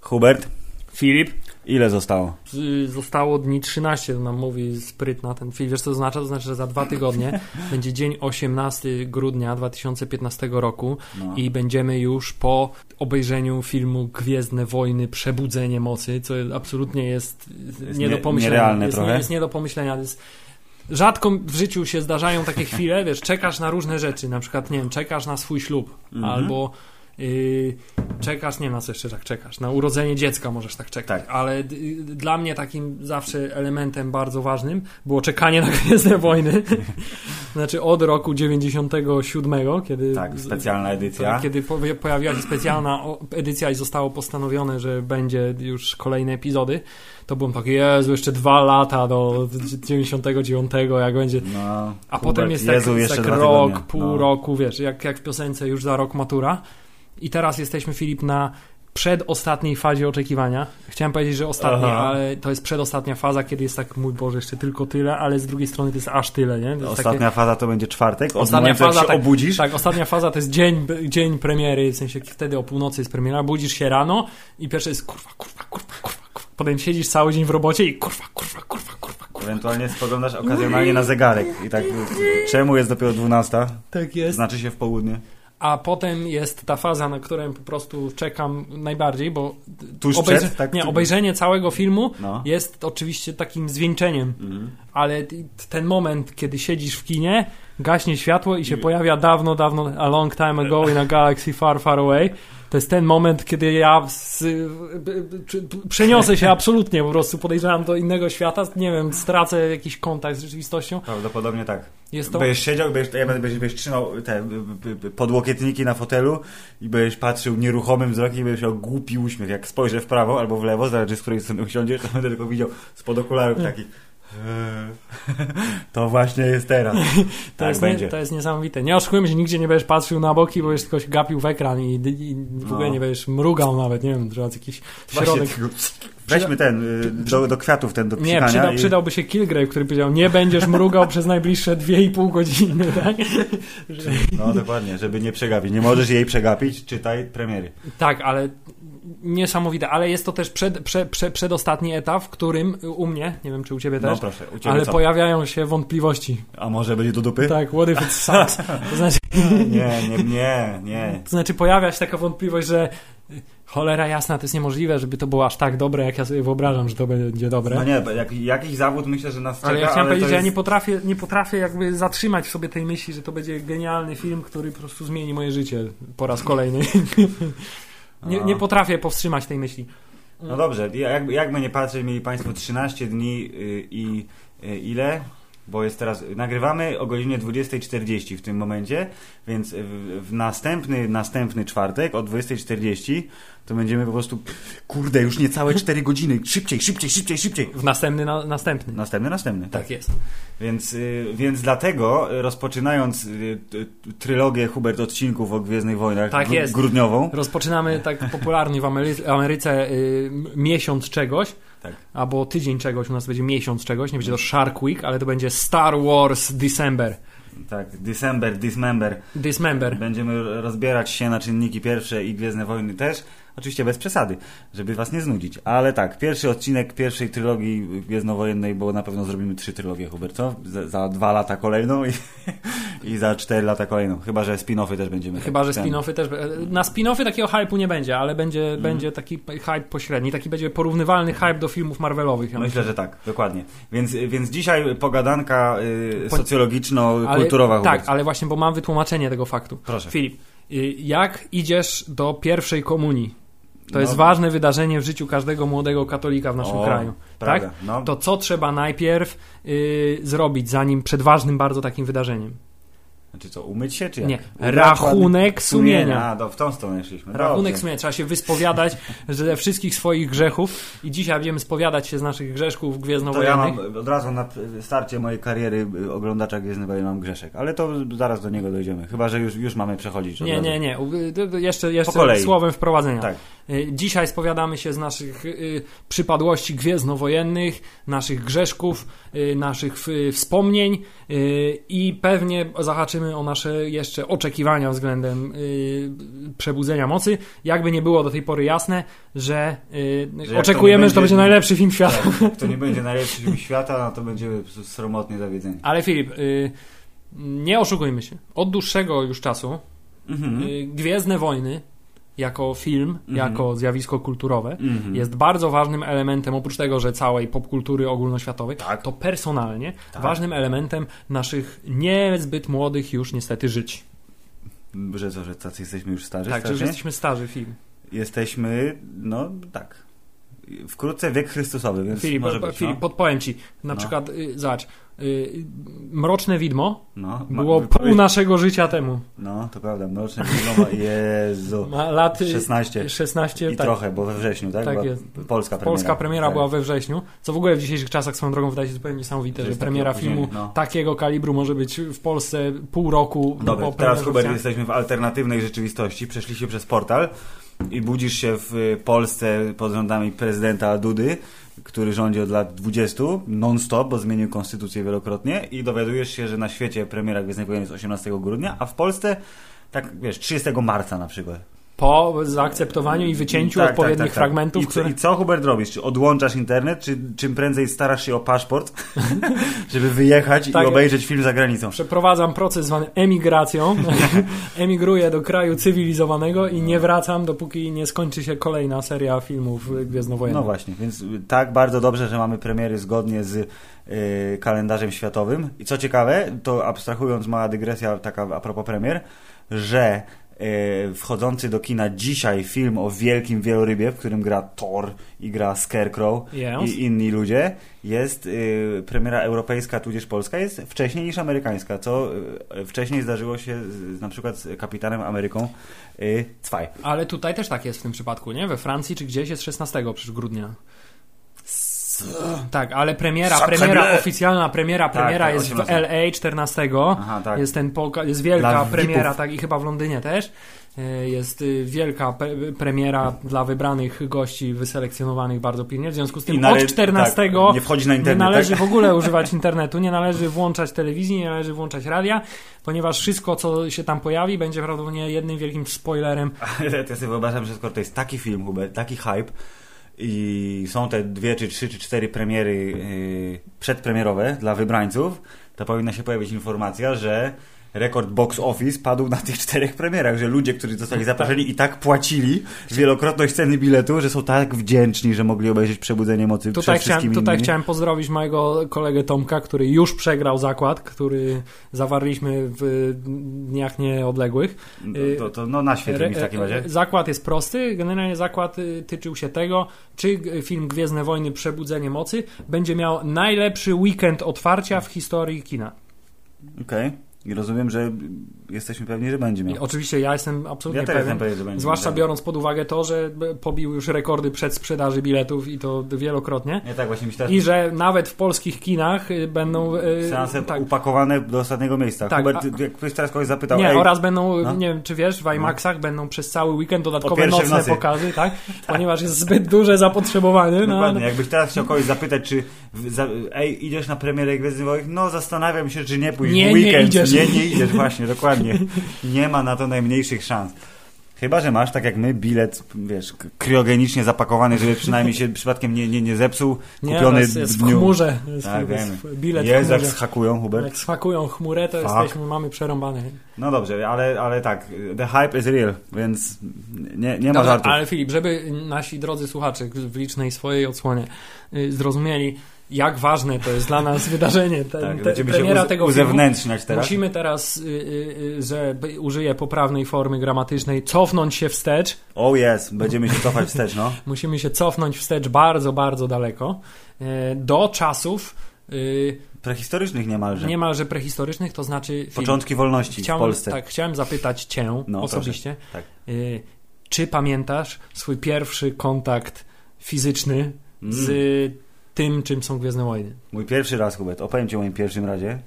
Hubert, Filip, ile zostało? zostało dni 13, to nam mówi sprytna ten film. Wiesz co to oznacza? To znaczy, że za dwa tygodnie będzie dzień 18 grudnia 2015 roku No. i będziemy już po obejrzeniu filmu Gwiezdne Wojny Przebudzenie Mocy, co absolutnie jest, Jest nie, do nie- pomyślenia. nierealne jest, trochę. jest nie do pomyślenia. Jest, Rzadko w życiu się zdarzają takie chwile, wiesz, czekasz na różne rzeczy, na przykład, nie wiem, czekasz na swój ślub, Mhm. albo yy, czekasz, nie na co jeszcze tak czekasz, na urodzenie dziecka możesz tak czekać, Tak. ale dla mnie takim zawsze elementem bardzo ważnym było czekanie na Gwiezdne Wojny, znaczy od roku 97, kiedy... Tak, specjalna edycja. Kiedy po- pojawiła się specjalna edycja i zostało postanowione, że będzie już kolejne epizody, to byłem taki, Jezu, jeszcze dwa lata do 99, jak będzie No, a Hubert, potem jest Jezu, tak, jeszcze tak dwa rok, tygodnie. pół no. roku, wiesz, jak, jak w piosence już za rok matura. I teraz jesteśmy, Filip, na przedostatniej fazie oczekiwania. Chciałem powiedzieć, że ostatnia, Aha. ale to jest przedostatnia faza, kiedy jest tak, mój Boże, jeszcze tylko tyle, ale z drugiej strony to jest aż tyle, nie? Ostatnia takie, faza to będzie czwartek. Od Ostatnia momentu, faza, jak się tak- obudzisz. tak, ostatnia faza to jest dzień, dzień premiery, w sensie wtedy o północy jest premiera, budzisz się rano i pierwsze jest kurwa, kurwa, kurwa, kurwa, kurwa. Potem siedzisz cały dzień w robocie i kurwa, kurwa, kurwa, kurwa, kurwa. Ewentualnie spoglądasz okazjonalnie na zegarek i tak, czemu jest dopiero 12? Tak jest. Znaczy się w południe. A potem jest ta faza, na którą po prostu czekam najbardziej, bo Tuż obejrze- przed? Tak? nie, obejrzenie całego filmu No. jest oczywiście takim zwieńczeniem, Mhm. ale ten moment, kiedy siedzisz w kinie, gaśnie światło i się pojawia dawno, dawno, a long time ago in a galaxy far, far away. To jest ten moment, kiedy ja z, b- czy- p- przeniosę się absolutnie po prostu, podejrzewam do innego świata, nie wiem, stracę jakiś kontakt z rzeczywistością. Prawdopodobnie tak. Jest to... Będziesz siedział, będziesz, ja będę, będziesz, trzymał te podłokietniki na fotelu i będziesz patrzył nieruchomym wzrokiem i będziesz miał głupi uśmiech. Jak spojrzę w prawo albo w lewo, zależy z której strony usiądziesz, to będę tylko widział spod okularów taki eee, to właśnie jest teraz. To, tak jest będzie. Nie, to jest niesamowite. Nie oszukujmy się, nigdzie nie będziesz patrzył na boki, bo będziesz tylko się gapił w ekran i, i w ogóle No. nie będziesz mrugał nawet, nie wiem, trzeba jakiś środek. weźmy ten, y, do, do kwiatów ten, do Nie, przyda, i- przydałby się Kilgrave, który powiedział, nie będziesz mrugał przez najbliższe 2,5 godziny, tak? No dokładnie, żeby nie przegapić. Nie możesz jej przegapić, czytaj premiery. Tak, ale niesamowite, ale jest to też przed, prze, prze, przedostatni etap, w którym u mnie, nie wiem czy u ciebie No też, proszę, u ciebie ale co? pojawiają się wątpliwości. A może będzie do dupy? Tak, what if it sucks? To znaczy, Nie, nie, nie, nie. to znaczy pojawia się taka wątpliwość, że y, cholera jasna, to jest niemożliwe, żeby to było aż tak dobre, jak ja sobie wyobrażam, że to będzie dobre. No nie, jak, jakiś zawód myślę, że nas czeka, Ale ja chciałem ale powiedzieć, że ja nie potrafię, nie potrafię jakby zatrzymać w sobie tej myśli, że to będzie genialny film, który po prostu zmieni moje życie po raz kolejny. nie, nie potrafię powstrzymać tej myśli. No dobrze, ja- jakby, jakby nie patrzeć, mieli Państwo 13 dni y, i y, ile? Bo jest teraz, nagrywamy o godzinie 20.40 w tym momencie, więc w, następny, następny czwartek o 20.40 to będziemy po prostu, kurde, już niecałe 4 godziny, szybciej, szybciej, szybciej, szybciej. W następny, na, następny. Następny, następny, tak. tak jest. Więc, y, więc dlatego, y, rozpoczynając y, trylogię Hubert odcinków o Gwiezdnych Wojnach Tak gru- jest. grudniową, Rozpoczynamy tak popularnie w Amery- Ameryce y, miesiąc czegoś, Tak. albo tydzień czegoś, u nas będzie miesiąc czegoś, nie będzie to Shark Week, ale to będzie Star Wars December. tak, December, Dismember, Dismember. Będziemy rozbierać się na czynniki pierwsze i Gwiezdne Wojny też. Oczywiście bez przesady, żeby was nie znudzić. Ale tak, pierwszy odcinek pierwszej trylogii Gwiezdnowojennej, bo na pewno zrobimy trzy trylogie, Hubert, co? Za, za dwa lata kolejną i, i za cztery lata kolejną. Chyba, że spin-offy też będziemy. Chyba, że ten- spin-offy też. Na spin-offy takiego hype'u nie będzie, ale będzie, Mhm. będzie taki hype pośredni. Taki będzie porównywalny hype do filmów Marvelowych. Ja Myślę, że tak, dokładnie. Więc, więc dzisiaj pogadanka y, socjologiczno-kulturowa, Ale, tak, ale właśnie, bo mam wytłumaczenie tego faktu. Proszę. Filip, y, jak idziesz do pierwszej komunii? To No. jest ważne wydarzenie w życiu każdego młodego katolika w naszym O, kraju. Prawda, Tak? no. To co trzeba najpierw y, zrobić, zanim przed ważnym bardzo takim wydarzeniem? Znaczy co, umyć się, czy jak? Nie, rachunek sumienia. A, do, w tą stronę szliśmy. Rachunek Dobrze. sumienia. Trzeba się wyspowiadać ze wszystkich swoich grzechów i dzisiaj będziemy spowiadać się z naszych grzeszków To ja gwiezdnowojennych. mam od razu na starcie mojej kariery y, oglądacza Gwiezdnych Wojen mam grzeszek, ale to zaraz do niego dojdziemy. Chyba, że już, już mamy przechodzić. od Nie, nie, nie. Y, Jeszcze, jeszcze słowem wprowadzenia. Tak. Y, Dzisiaj spowiadamy się z naszych przypadłości gwiezdnowojennych, naszych grzeszków, naszych wspomnień i pewnie zahaczymy o nasze jeszcze oczekiwania względem y, przebudzenia mocy. Jakby nie było do tej pory jasne, że, y, Że jak to oczekujemy, nie że to będzie- będzie najlepszy film świata. Tak, to nie będzie najlepszy film świata, no to będziemy sromotnie zawiedzeni. Ale Filip, y, nie oszukujmy się. Od dłuższego już czasu Mhm. y, Gwiezdne Wojny jako film, jako zjawisko kulturowe Mhm. jest bardzo ważnym elementem, oprócz tego, że całej popkultury ogólnoświatowej, Tak. to personalnie Tak. ważnym elementem naszych niezbyt młodych już niestety żyć. Że co, że tacy jesteśmy już starzy? tak, że już strasznie? jesteśmy starzy, film. Jesteśmy, no tak. Wkrótce wiek Chrystusowy, więc Filip, może być, Filip no. podpowiem ci, na No. przykład, y, zobacz, Mroczne Widmo No, było pół naszego życia temu. No, to prawda, mroczne widmo, Jezu. Ma lat y, 16 16 i tak. trochę, bo we wrześniu, tak? Tak. Polska premiera. Polska premiera Tak. była we wrześniu, co w ogóle w dzisiejszych czasach swoją drogą wydaje się zupełnie niesamowite, Że premiera filmu no. takiego kalibru może być w Polsce pół roku Dobra, po teraz Hubert jesteśmy w alternatywnej rzeczywistości. Przeszliście przez portal i budzisz się w y, Polsce pod rządami prezydenta Dudy, który rządzi od lat 20 non-stop, bo zmienił konstytucję wielokrotnie i dowiadujesz się, że na świecie premiera Gwiezdnych Wojen jest 18 grudnia, a w Polsce tak, wiesz, 30 marca na przykład. Po zaakceptowaniu i wycięciu Tak, odpowiednich tak, tak, tak. fragmentów, I, co- które... I co Hubert robisz? Czy odłączasz internet, czy czym prędzej starasz się o paszport, żeby wyjechać Tak. i obejrzeć film za granicą? Przeprowadzam proces zwany emigracją. Emigruję do kraju cywilizowanego i nie wracam, dopóki nie skończy się kolejna seria filmów gwiezdnowojennych. No właśnie, więc tak bardzo dobrze, że mamy premiery zgodnie z y, kalendarzem światowym. I co ciekawe, to abstrahując, mała dygresja taka a propos premier, że wchodzący do kina dzisiaj film o wielkim wielorybie, w którym gra Thor i gra Scarecrow Yes. i inni ludzie, jest y, premiera europejska, tudzież polska, jest wcześniej niż amerykańska, co y, wcześniej zdarzyło się z, na przykład z Kapitanem Ameryką y, 2. Ale tutaj też tak jest w tym przypadku, nie? We Francji czy gdzieś jest 16 przecież grudnia. Tak, ale premiera, Sacre premiera bleu. oficjalna premiera, Tak, premiera tak, jest w 18. LA 14. Aha, tak. Jest ten poka- jest wielka premiera, tak i chyba w Londynie też. E, Jest y, wielka pe- premiera dla wybranych gości wyselekcjonowanych bardzo pilnie. W związku z tym nale- od 14 tak, nie wchodzi na internet, nie należy tak? w ogóle używać internetu, nie należy włączać telewizji, nie należy włączać radia, ponieważ wszystko, co się tam pojawi, będzie prawdopodobnie jednym wielkim spoilerem. Ale ja sobie wyobrażam, że skoro to jest taki film, Hubert, taki hype i są te dwie, czy trzy, czy cztery premiery yy, przedpremierowe dla wybrańców, to powinna się pojawić informacja, że rekord box office padł na tych czterech premierach, że ludzie, którzy zostali zaproszeni i tak płacili wielokrotność ceny biletu, że są tak wdźęczni, że mogli obejrzeć Przebudzenie Mocy Tutaj, przed chciałem, tutaj innymi. chciałem pozdrowić mojego kolegę Tomka, który już przegrał zakład, który zawarliśmy w dniach nieodległych. No, to, to no na świecie mi w takim razie. e, Zakład jest prosty. Generalnie zakład y, tyczył się tego, czy film Gwiezdne Wojny Przebudzenie Mocy będzie miał najlepszy weekend otwarcia w historii kina. Okej. I rozumiem, że jesteśmy pewni, że będzie I miał. oczywiście ja jestem absolutnie Ja pewien. jestem pewien, że będzie Zwłaszcza miał. biorąc pod uwagę to, że pobił już rekordy przedsprzedaży biletów i to wielokrotnie. Nie tak, właśnie myślałem, I że nawet w polskich kinach y, będą. y, Seanse tak, upakowane do ostatniego miejsca. Tak, Hubert, a- jak ktoś teraz kogoś zapytał, Nie, oraz będą, no. nie wiem czy wiesz, w IMAXach będą przez cały weekend dodatkowe nocne nocy. pokazy, tak? Ponieważ jest zbyt duże zapotrzebowanie. No, Dokładnie, no. jakbyś teraz chciał kogoś zapytać, czy w, za, ej, idziesz na premierę Gwiezdnych Wojen? No, zastanawiam się, czy nie Nie, w nie weekend. idziesz. Nie, nie idziesz, właśnie, dokładnie. Nie ma na to najmniejszych szans. Chyba, że masz, tak jak my, bilet, wiesz, k- kriogenicznie zapakowany, żeby przynajmniej się przypadkiem nie, nie, nie zepsuł, Nie, kupiony jest, jest w w dniu. chmurze. Jest, Tak, jest bilet Jest, w jak schakują, Hubert. Jak smakują chmurę, to Fuck. jesteśmy, mamy przerąbane. No dobrze, ale, ale tak, the hype is real, więc nie, nie ma Dobra, żartów. ale Filip, żeby nasi drodzy słuchacze w licznej swojej odsłonie y, zrozumieli, jak ważne to jest dla nas wydarzenie, ten, tak, te, będziemy się premiera tego filmu. uzewnętrzniać teraz. Musimy teraz, y, y, y, że użyję poprawnej formy gramatycznej, cofnąć się wstecz. Oh yes, będziemy się cofać wstecz, no. Musimy się cofnąć wstecz bardzo, bardzo daleko. e, Do czasów y, Prehistorycznych niemalże. niemalże prehistorycznych, to znaczy film. Początki wolności chciałem, w Polsce. Tak, chciałem zapytać Cię No, osobiście, Tak. y, czy pamiętasz swój pierwszy kontakt fizyczny Mm. z tym, czym są Gwiezdne Wojny? Mój pierwszy raz, Hubert, opowiem Ci o moim pierwszym razie.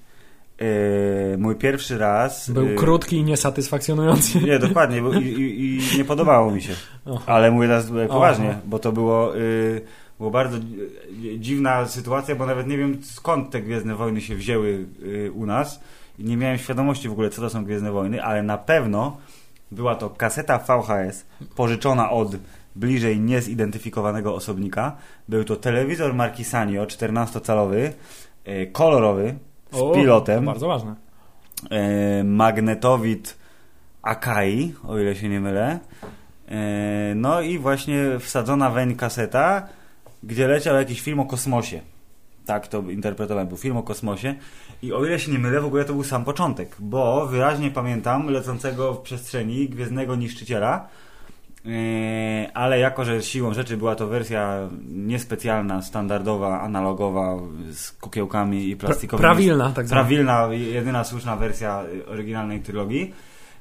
Yy, mój pierwszy raz... Był yy, krótki i niesatysfakcjonujący. Nie, dokładnie, bo, i, i, i nie podobało mi się. O. Ale mówię teraz e, poważnie, Aha. bo to było, y, było bardzo dzi- dziwna sytuacja, bo nawet nie wiem skąd te Gwiezdne Wojny się wzięły u nas. I nie miałem świadomości w ogóle, co to są Gwiezdne Wojny, ale na pewno była to kaseta VHS pożyczona od bliżej niezidentyfikowanego osobnika. Był to telewizor marki Sanyo 14-calowy, y, kolorowy, z O, pilotem. Bardzo ważne. e, magnetowid Akai, o ile się nie mylę. E, no i właśnie wsadzona weń kaseta, gdzie leciał jakiś film o kosmosie. Tak to interpretowałem, był film o kosmosie. I o ile się nie mylę, w ogóle to był sam początek, bo wyraźnie pamiętam lecącego w przestrzeni gwiezdnego niszczyciela. E, ale jako, że siłą rzeczy była to wersja niespecjalna, standardowa, analogowa, z kukiełkami i plastikowymi prawilna, tak zwana. prawilna, jedyna słuszna wersja oryginalnej trylogii.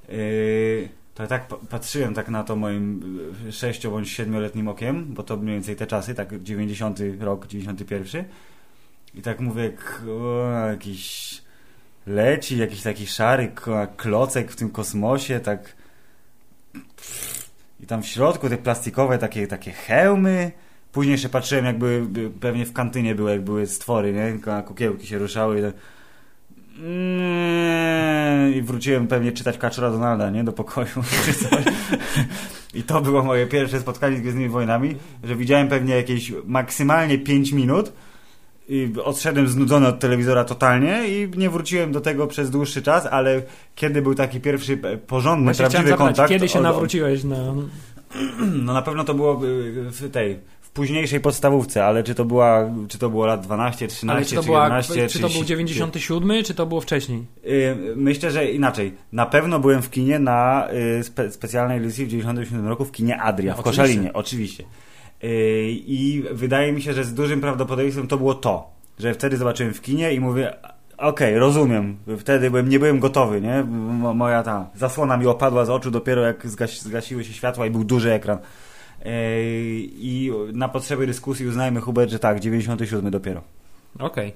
Yy, to ja tak pa- patrzyłem tak na to moim sześcio bądź siedmioletnim okiem, bo to mniej więcej te czasy, tak 90 rok, 91. I tak mówię, o, jakiś leci, jakiś taki szary klocek w tym kosmosie, tak i tam w środku te plastikowe takie, takie hełmy. Później jeszcze patrzyłem, jak były, by, pewnie w kantynie były, jak były stwory, nie? K- Kukiełki się ruszały i tak... I wróciłem pewnie czytać Kaczora Donalda, nie? Do pokoju. I to było moje pierwsze spotkanie z Gwiezdnymi Wojnami, że widziałem pewnie jakieś maksymalnie 5 minut i odszedłem znudzony od telewizora totalnie i nie wróciłem do tego przez dłuższy czas, ale kiedy był taki pierwszy e, porządny, Właśnie prawdziwy zapytać, kontakt... kiedy się nawróciłeś na... no na pewno to było y, w tej w późniejszej podstawówce, ale czy to była czy to było lat 12, 13, Ale czy to, czy była, 11, czy to był 97, czy to było wcześniej? Y, Myślę, że inaczej. Na pewno byłem w kinie na y, spe, specjalnej edycji w 97 roku w kinie Adria, w Oczywiście. Koszalinie, oczywiście. Y, I wydaje mi się, że z dużym prawdopodobieństwem to było to, że wtedy zobaczyłem w kinie i mówię, okej, rozumiem. Wtedy byłem, nie byłem gotowy, nie? Mo- Moja ta zasłona mi opadła z oczu dopiero jak zgas, zgasiły się światła i był duży ekran. Y, I na potrzeby dyskusji uznajmy, Hubert, że tak, 97 dopiero. Okej.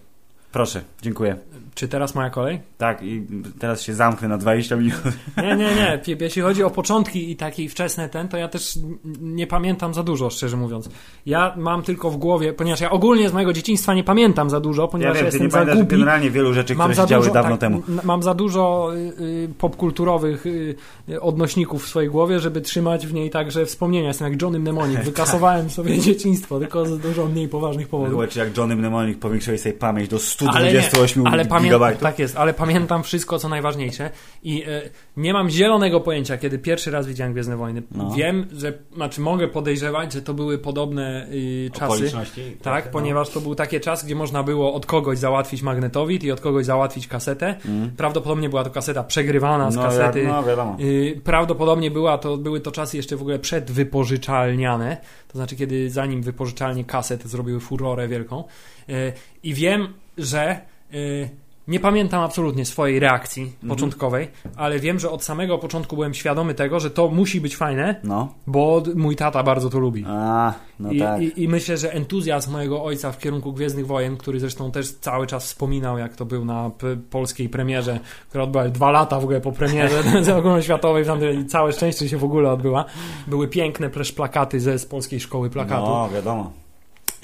Proszę, dziękuję. Czy teraz moja kolej? Tak, i teraz się zamknę na 20 minut. Nie, nie, nie. Jeśli chodzi o początki i taki wczesny ten, to ja też nie pamiętam za dużo, szczerze mówiąc. Ja mam tylko w głowie, ponieważ ja ogólnie z mojego dzieciństwa nie pamiętam za dużo, Ja ponieważ wiem, ty jestem nie za pamiętasz głupi. generalnie wielu rzeczy, które się za działy dużo, dawno tak, temu. Mam za dużo y, y, popkulturowych y, odnośników w swojej głowie, żeby trzymać w niej także wspomnienia. Jestem jak Johnny Mnemonic. Wykasowałem sobie dzieciństwo, tylko z dużo mniej poważnych powodów. Było czy jak Johnny Mnemonic powiększyłeś sobie pamięć do Ale, 128 nie, ale gigabajtów. tak jest, ale pamiętam wszystko, co najważniejsze i e, nie mam zielonego pojęcia, kiedy pierwszy raz widziałem Gwiezdne Wojny. No. Wiem, że, znaczy mogę podejrzewać, że to były podobne y, czasy. Okoliczności. Tak, no. ponieważ to był taki czas, gdzie można było od kogoś załatwić magnetowid i od kogoś załatwić kasetę. Mm. Prawdopodobnie była to kaseta przegrywana z No, kasety. jak, no wiadomo. Y, Prawdopodobnie była to, były to czasy jeszcze w ogóle przedwypożyczalniane, to znaczy kiedy zanim wypożyczalnie kaset zrobiły furorę wielką. Y, I wiem, że y, nie pamiętam absolutnie swojej reakcji Mhm. początkowej, ale wiem, że od samego początku byłem świadomy tego, że to musi być fajne, No. bo mój tata bardzo to lubi. A, no I, tak. i, I myślę, że entuzjazm mojego ojca w kierunku Gwiezdnych Wojen, który zresztą też cały czas wspominał, jak to był na polskiej premierze, która odbyła się dwa lata w ogóle po premierze ogólnoświatowej, i całe szczęście się w ogóle odbyła. Były piękne plakaty ze z polskiej szkoły plakatu. No, wiadomo.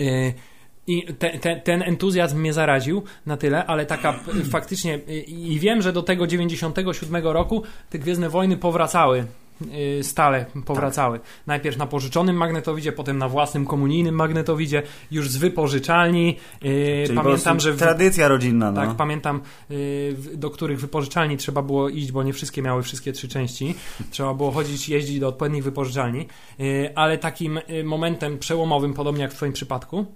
Y, I te, te, ten entuzjazm mnie zaraził na tyle, ale taka faktycznie i wiem, że do tego 97 roku te Gwiezdne Wojny powracały. y, Stale powracały. Najpierw na pożyczonym magnetowidzie, potem na własnym komunijnym magnetowidzie, już z wypożyczalni. Y, Czyli Pamiętam, że w, tradycja rodzinna, no. tak, pamiętam, y, do których wypożyczalni trzeba było iść, bo nie wszystkie miały wszystkie trzy części. Trzeba było chodzić, jeździć do odpowiednich wypożyczalni. Ale takim momentem przełomowym, podobnie jak w Twoim przypadku,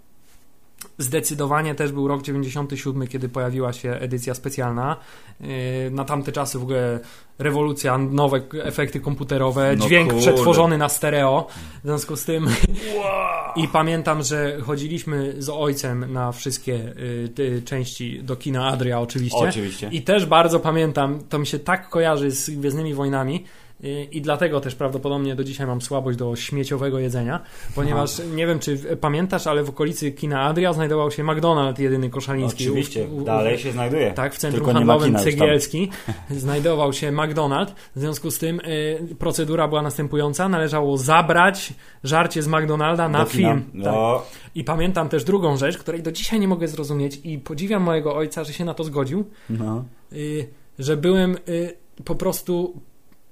Zdecydowanie też był rok 97, kiedy pojawiła się edycja specjalna. Yy, Na tamte czasy w ogóle rewolucja, nowe efekty komputerowe, No dźwięk przetworzony na stereo. W związku z tym i pamiętam, że chodziliśmy z ojcem na wszystkie y, części do kina Adria oczywiście. Oczywiście. I też bardzo pamiętam, to mi się tak kojarzy z Gwiezdnymi Wojnami y, i dlatego też prawdopodobnie do dzisiaj mam słabość do śmieciowego jedzenia, ponieważ nie wiem, czy pamiętasz, ale w okolicy kina Adria znajdował się McDonald's, jedyny koszaliński. Oczywiście, U- u- u- dalej się znajduje. tak, w centrum Tylko handlowym. Cegielski znajdował się McDonald's. W związku z tym y, procedura była następująca. Należało zabrać żarcie z McDonalda na film. Tak. No, I pamiętam też drugą rzecz, której do dzisiaj nie mogę zrozumieć i podziwiam mojego ojca, że się na to zgodził, no. y, że byłem y, po prostu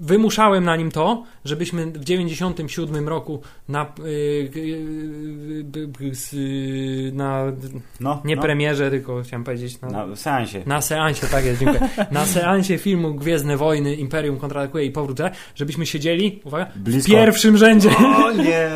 wymuszałem na nim to, żebyśmy w 97 roku na y, y, y, na no, nie no. premierze, tylko chciałem powiedzieć na, Na w seansie. na seansie, tak jest, dziękuję. Na seansie filmu Gwiezdne Wojny, Imperium kontratakuje i powrót, Jedi, żebyśmy siedzieli, uwaga, w Blisko. pierwszym rzędzie. O nie!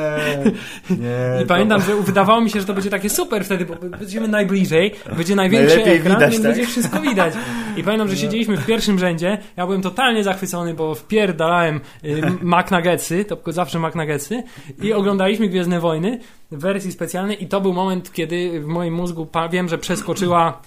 nie I to- pamiętam, że wydawało mi się, że to będzie takie super wtedy, bo będziemy najbliżej, będzie największy Najlepiej ekran, widać, tak? będzie wszystko widać. I pamiętam, że siedzieliśmy w pierwszym rzędzie, ja byłem totalnie zachwycony, bo wpierdalałem y, McNuggetsy, to zawsze McNuggetsy i oglądaliśmy Gwiezdne Wojny w wersji specjalnej i to był moment, kiedy w moim mózgu, wiem, że przeskoczyła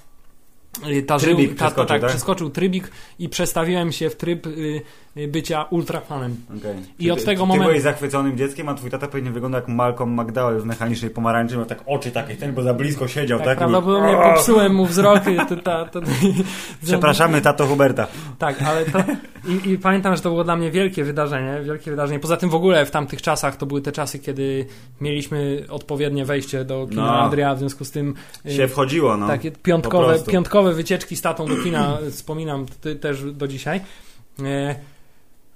ta Trybik ta, ta, przeskoczył, tak, tak? przeskoczył trybik i przestawiłem się w tryb y, y, bycia ultrafanem. Okej. I od ty- tego momentu- Ty byłeś zachwyconym dzieckiem, a twój tata pewnie wygląda jak Malcolm McDowell w mechanicznej pomarańczy, miał tak oczy takie, ten, bo za blisko siedział, Tak, tak? prawdopodobnie O! popsułem mu wzrok. y, To, to, to, Przepraszamy, tato Huberta. Tak, ale to. I, I pamiętam, że to było dla mnie wielkie wydarzenie. Wielkie wydarzenie. Poza tym w ogóle w tamtych czasach to były te czasy, kiedy mieliśmy odpowiednie wejście do kina No. Adria, w związku z tym. y, Się wchodziło, no. takie po piątkowe, wycieczki z tatą do kina wspominam ty, też do dzisiaj. E,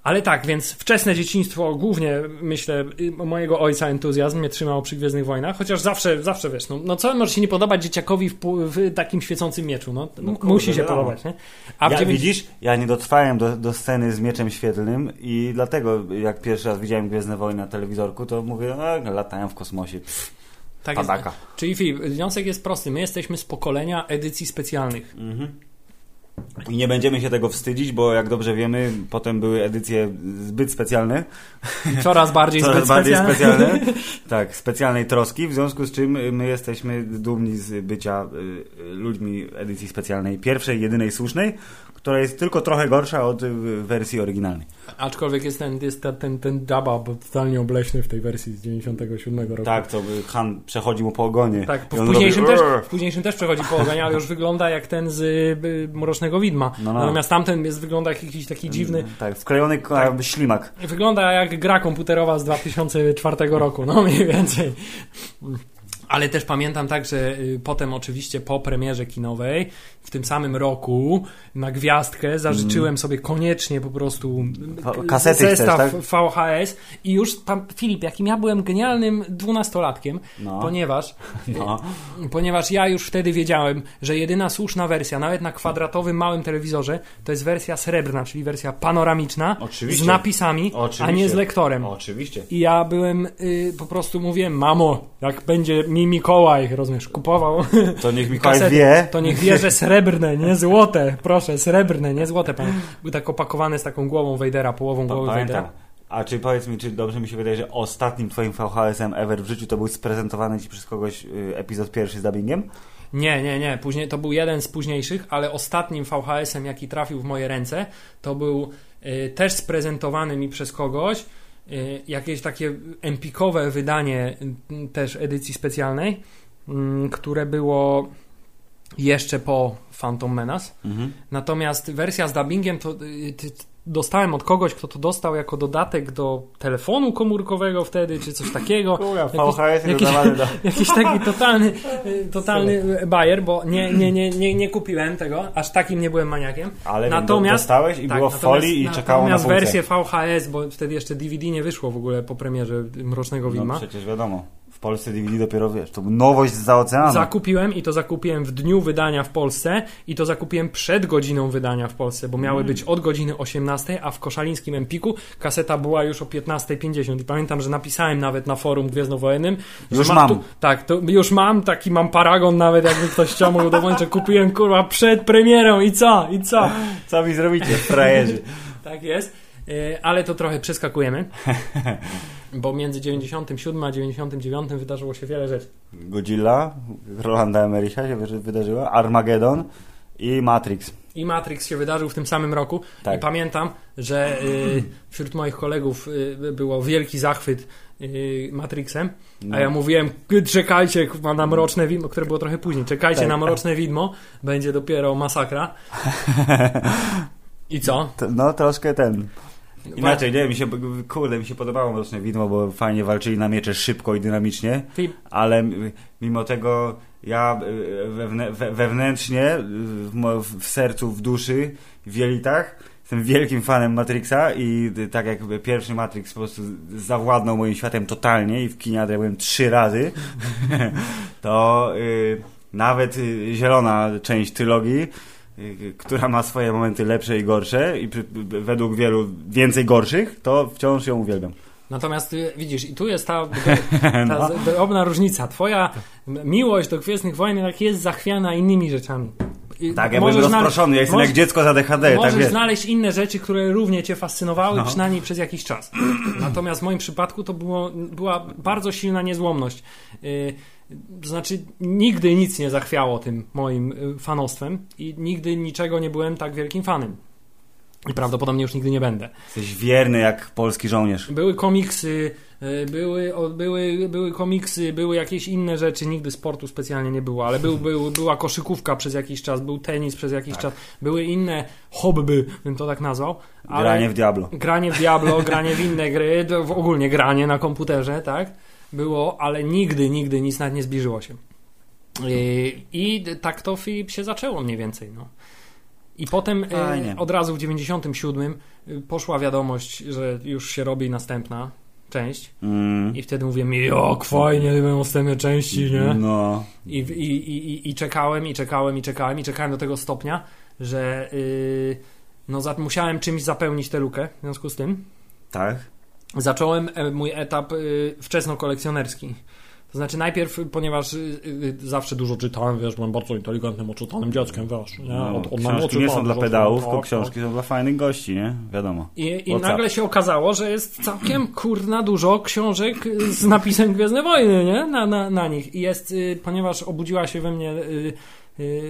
ale tak, więc wczesne dzieciństwo, głównie myślę, y, mojego ojca entuzjazm mnie trzymał przy Gwiezdnych Wojnach, chociaż zawsze, zawsze wiesz, no, no co może się nie podobać dzieciakowi w, w takim świecącym mieczu, no, No kurde, musi się wiadomo. podobać, nie? A ja, dziewięć- Widzisz, ja nie dotrwałem do, do sceny z mieczem świetlnym i dlatego jak pierwszy raz widziałem Gwiezdne Wojny na telewizorku, to mówię, no, latają w kosmosie. Pff, tak jest. padaka. Czyli Filip, wniosek jest prosty, my jesteśmy z pokolenia edycji specjalnych. Mhm. I nie będziemy się tego wstydzić, bo jak dobrze wiemy, potem były edycje zbyt specjalne, Coraz bardziej coraz bardziej specjalne. specjalne, tak, specjalnej troski, w związku z czym my jesteśmy dumni z bycia y, y, ludźmi edycji specjalnej, pierwszej, jedynej słusznej, która jest tylko trochę gorsza od y, wersji oryginalnej. Aczkolwiek jest ten, jest ten, ten, ten bo totalnie obleśny w tej wersji z 97 roku. Tak, to Han przechodzi mu po ogonie. Tak, w późniejszym, robi, też, w późniejszym też przechodzi po ogonie, ale już wygląda jak ten z y, Mrocznego Widma. No, no. Natomiast tamten jest, wygląda jak jakiś taki dziwny. Tak, wklejony Tak. jakby ślimak. Wygląda jak gra komputerowa z 2004 roku, no mniej więcej. Ale też pamiętam tak, że y, potem oczywiście po premierze kinowej w tym samym roku na gwiazdkę zażyczyłem sobie koniecznie po prostu kasety zestaw chcesz, tak? VHS i już pan, Filip, jakim ja byłem genialnym dwunastolatkiem, No. ponieważ No. Ponieważ ja już wtedy wiedziałem, że jedyna słuszna wersja, nawet na kwadratowym małym telewizorze, to jest wersja srebrna, czyli wersja panoramiczna Oczywiście. z napisami, Oczywiście. a nie z lektorem. Oczywiście. I ja byłem, y, po prostu mówiłem, mamo, jak będzie mi Mikołaj, rozumiesz, kupował To niech Mikołaj kasety, wie. to niech wie, że srebrne, nie złote, proszę, srebrne, nie złote. Pan był tak opakowany z taką głową Wejdera, połową głowy. Wejdera. A czy powiedz mi, czy dobrze mi się wydaje, że ostatnim twoim VHS-em ever w życiu to był sprezentowany ci przez kogoś y, epizod pierwszy z dubbingiem? Nie, nie, nie. Później, to był jeden z późniejszych, ale ostatnim VHS-em, jaki trafił w moje ręce, to był y, też sprezentowany mi przez kogoś. Y, jakieś takie empikowe wydanie y, też edycji specjalnej, y, które było jeszcze po Phantom Menace. Mhm. Natomiast wersja z dubbingiem to y, dostałem od kogoś, kto to dostał jako dodatek do telefonu komórkowego wtedy, czy coś takiego. Jakiś- VHS jakiś- dodawany do... Jakiś taki totalny, y, totalny bajer, bo nie, nie, nie, nie, nie kupiłem tego, aż takim nie byłem maniakiem. Ale Natomiast- dostałeś i Tak, było w folii i czekało na Natomiast funkcję. wersję VHS, bo wtedy jeszcze DVD nie wyszło w ogóle po premierze Mrocznego No Widma. przecież wiadomo. Polsce DVD dopiero, wiesz, to nowość za oceanu. Zakupiłem i to zakupiłem w dniu wydania w Polsce i to zakupiłem przed godziną wydania w Polsce, bo miały być od godziny 18, a w koszalińskim Empiku kaseta była już o 15.50 i pamiętam, że napisałem nawet na forum Gwiezdnowojennym, że Już mam. tak, to już mam, taki mam paragon nawet, jakby ktoś chciał mój udowodnić, że kupiłem kurwa przed premierą i co, i co? Co mi zrobicie, frajerzy? Tak jest, ale to trochę przeskakujemy, bo między 97 a 99 wydarzyło się wiele rzeczy. Godzilla, Rolanda Emerycha się wy- wydarzyła, Armageddon i Matrix. I Matrix się wydarzył w tym samym roku. Tak. I pamiętam, że y, wśród moich kolegów y, było wielki zachwyt y, Matrixem. No. A ja mówiłem, "K- czekajcie na mroczne widmo, które było trochę później. Czekajcie Tak. na mroczne widmo, będzie dopiero masakra. I co? No, troszkę ten. Inaczej, nie, mi się, kurde, mi się podobało Mroczne Widmo, bo fajnie walczyli na miecze szybko i dynamicznie, Ty, ale mimo tego ja we, wewnętrznie, y, w, w sercu, w duszy, w jelitach, jestem wielkim fanem Matrixa i y, tak jak pierwszy Matrix po prostu zawładnął moim światem totalnie i w kinie byłem trzy razy, to y, nawet zielona część trylogii która ma swoje momenty lepsze i gorsze i według wielu więcej gorszych, to wciąż ją uwielbiam. natomiast y, widzisz, i tu jest ta, ta No. drobna różnica. Twoja miłość do Gwiezdnych Wojen jak jest zachwiana innymi rzeczami. I Tak, ja byłem rozproszony, ja jestem możesz- jak dziecko za DHD, tak Możesz wiesz. znaleźć inne rzeczy, które równie cię fascynowały, No. przynajmniej przez jakiś czas. Natomiast w moim przypadku to było, była bardzo silna niezłomność. Yy, znaczy, nigdy nic nie zachwiało tym moim y, fanostwem i nigdy niczego nie byłem tak wielkim fanem. I prawdopodobnie już nigdy nie będę. Jesteś wierny jak polski żołnierz. Były komiksy, y, były, były, były komiksy, były jakieś inne rzeczy, nigdy sportu specjalnie nie było, ale był, był, była koszykówka przez jakiś czas, był tenis przez jakiś Tak. czas, były inne hobby, bym to tak nazwał. Granie w Diablo. granie w Diablo, granie w inne gry, ogólnie granie na komputerze, tak? Było, ale nigdy, nigdy nic nawet nie zbliżyło się. I, i tak to się zaczęło mniej więcej, no. I potem Fajnie. e, od razu w 97 y, poszła wiadomość, że już się robi następna część Mm. i wtedy mówię, jak fajnie będą następne części, nie? No. I, i, i, i, I czekałem, i czekałem, i czekałem, i czekałem do tego stopnia, że yy, no, za, musiałem czymś zapełnić tę lukę w związku z tym. Tak. Zacząłem e, mój etap y, wczesno-kolekcjonerski. To znaczy najpierw, ponieważ y, zawsze dużo czytałem, wiesz, byłem bardzo inteligentnym, oczytanym dzieckiem, wiesz, nie? No, Od, od książki nie są dla pedałów, tylko książki są dla fajnych gości, nie? Wiadomo. I, i nagle się okazało, że jest całkiem kurna dużo książek z napisem Gwiezdne Wojny, nie? Na, na, na nich. I jest, ponieważ obudziła się we mnie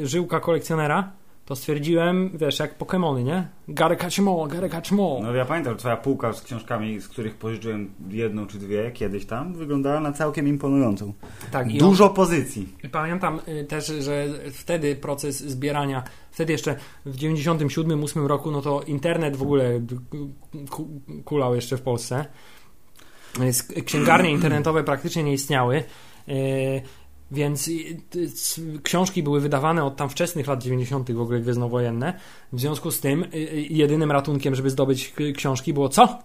żyłka kolekcjonera, to stwierdziłem, wiesz, jak Pokemony, nie? Gotta catch all, gotta catch. No ja pamiętam, twoja półka z książkami, z których pożyczyłem jedną czy dwie kiedyś tam, wyglądała na całkiem imponującą. tak, Dużo pozycji. I pamiętam y, też, że wtedy proces zbierania, wtedy jeszcze w 97-8 roku, no to internet w ogóle ku- kulał jeszcze w Polsce. Więc Księgarnie internetowe praktycznie nie istniały. Więc książki były wydawane od tam wczesnych lat 90. w ogóle gwiezdnowojenne. W związku z tym y, y, jedynym ratunkiem, żeby zdobyć książki było co?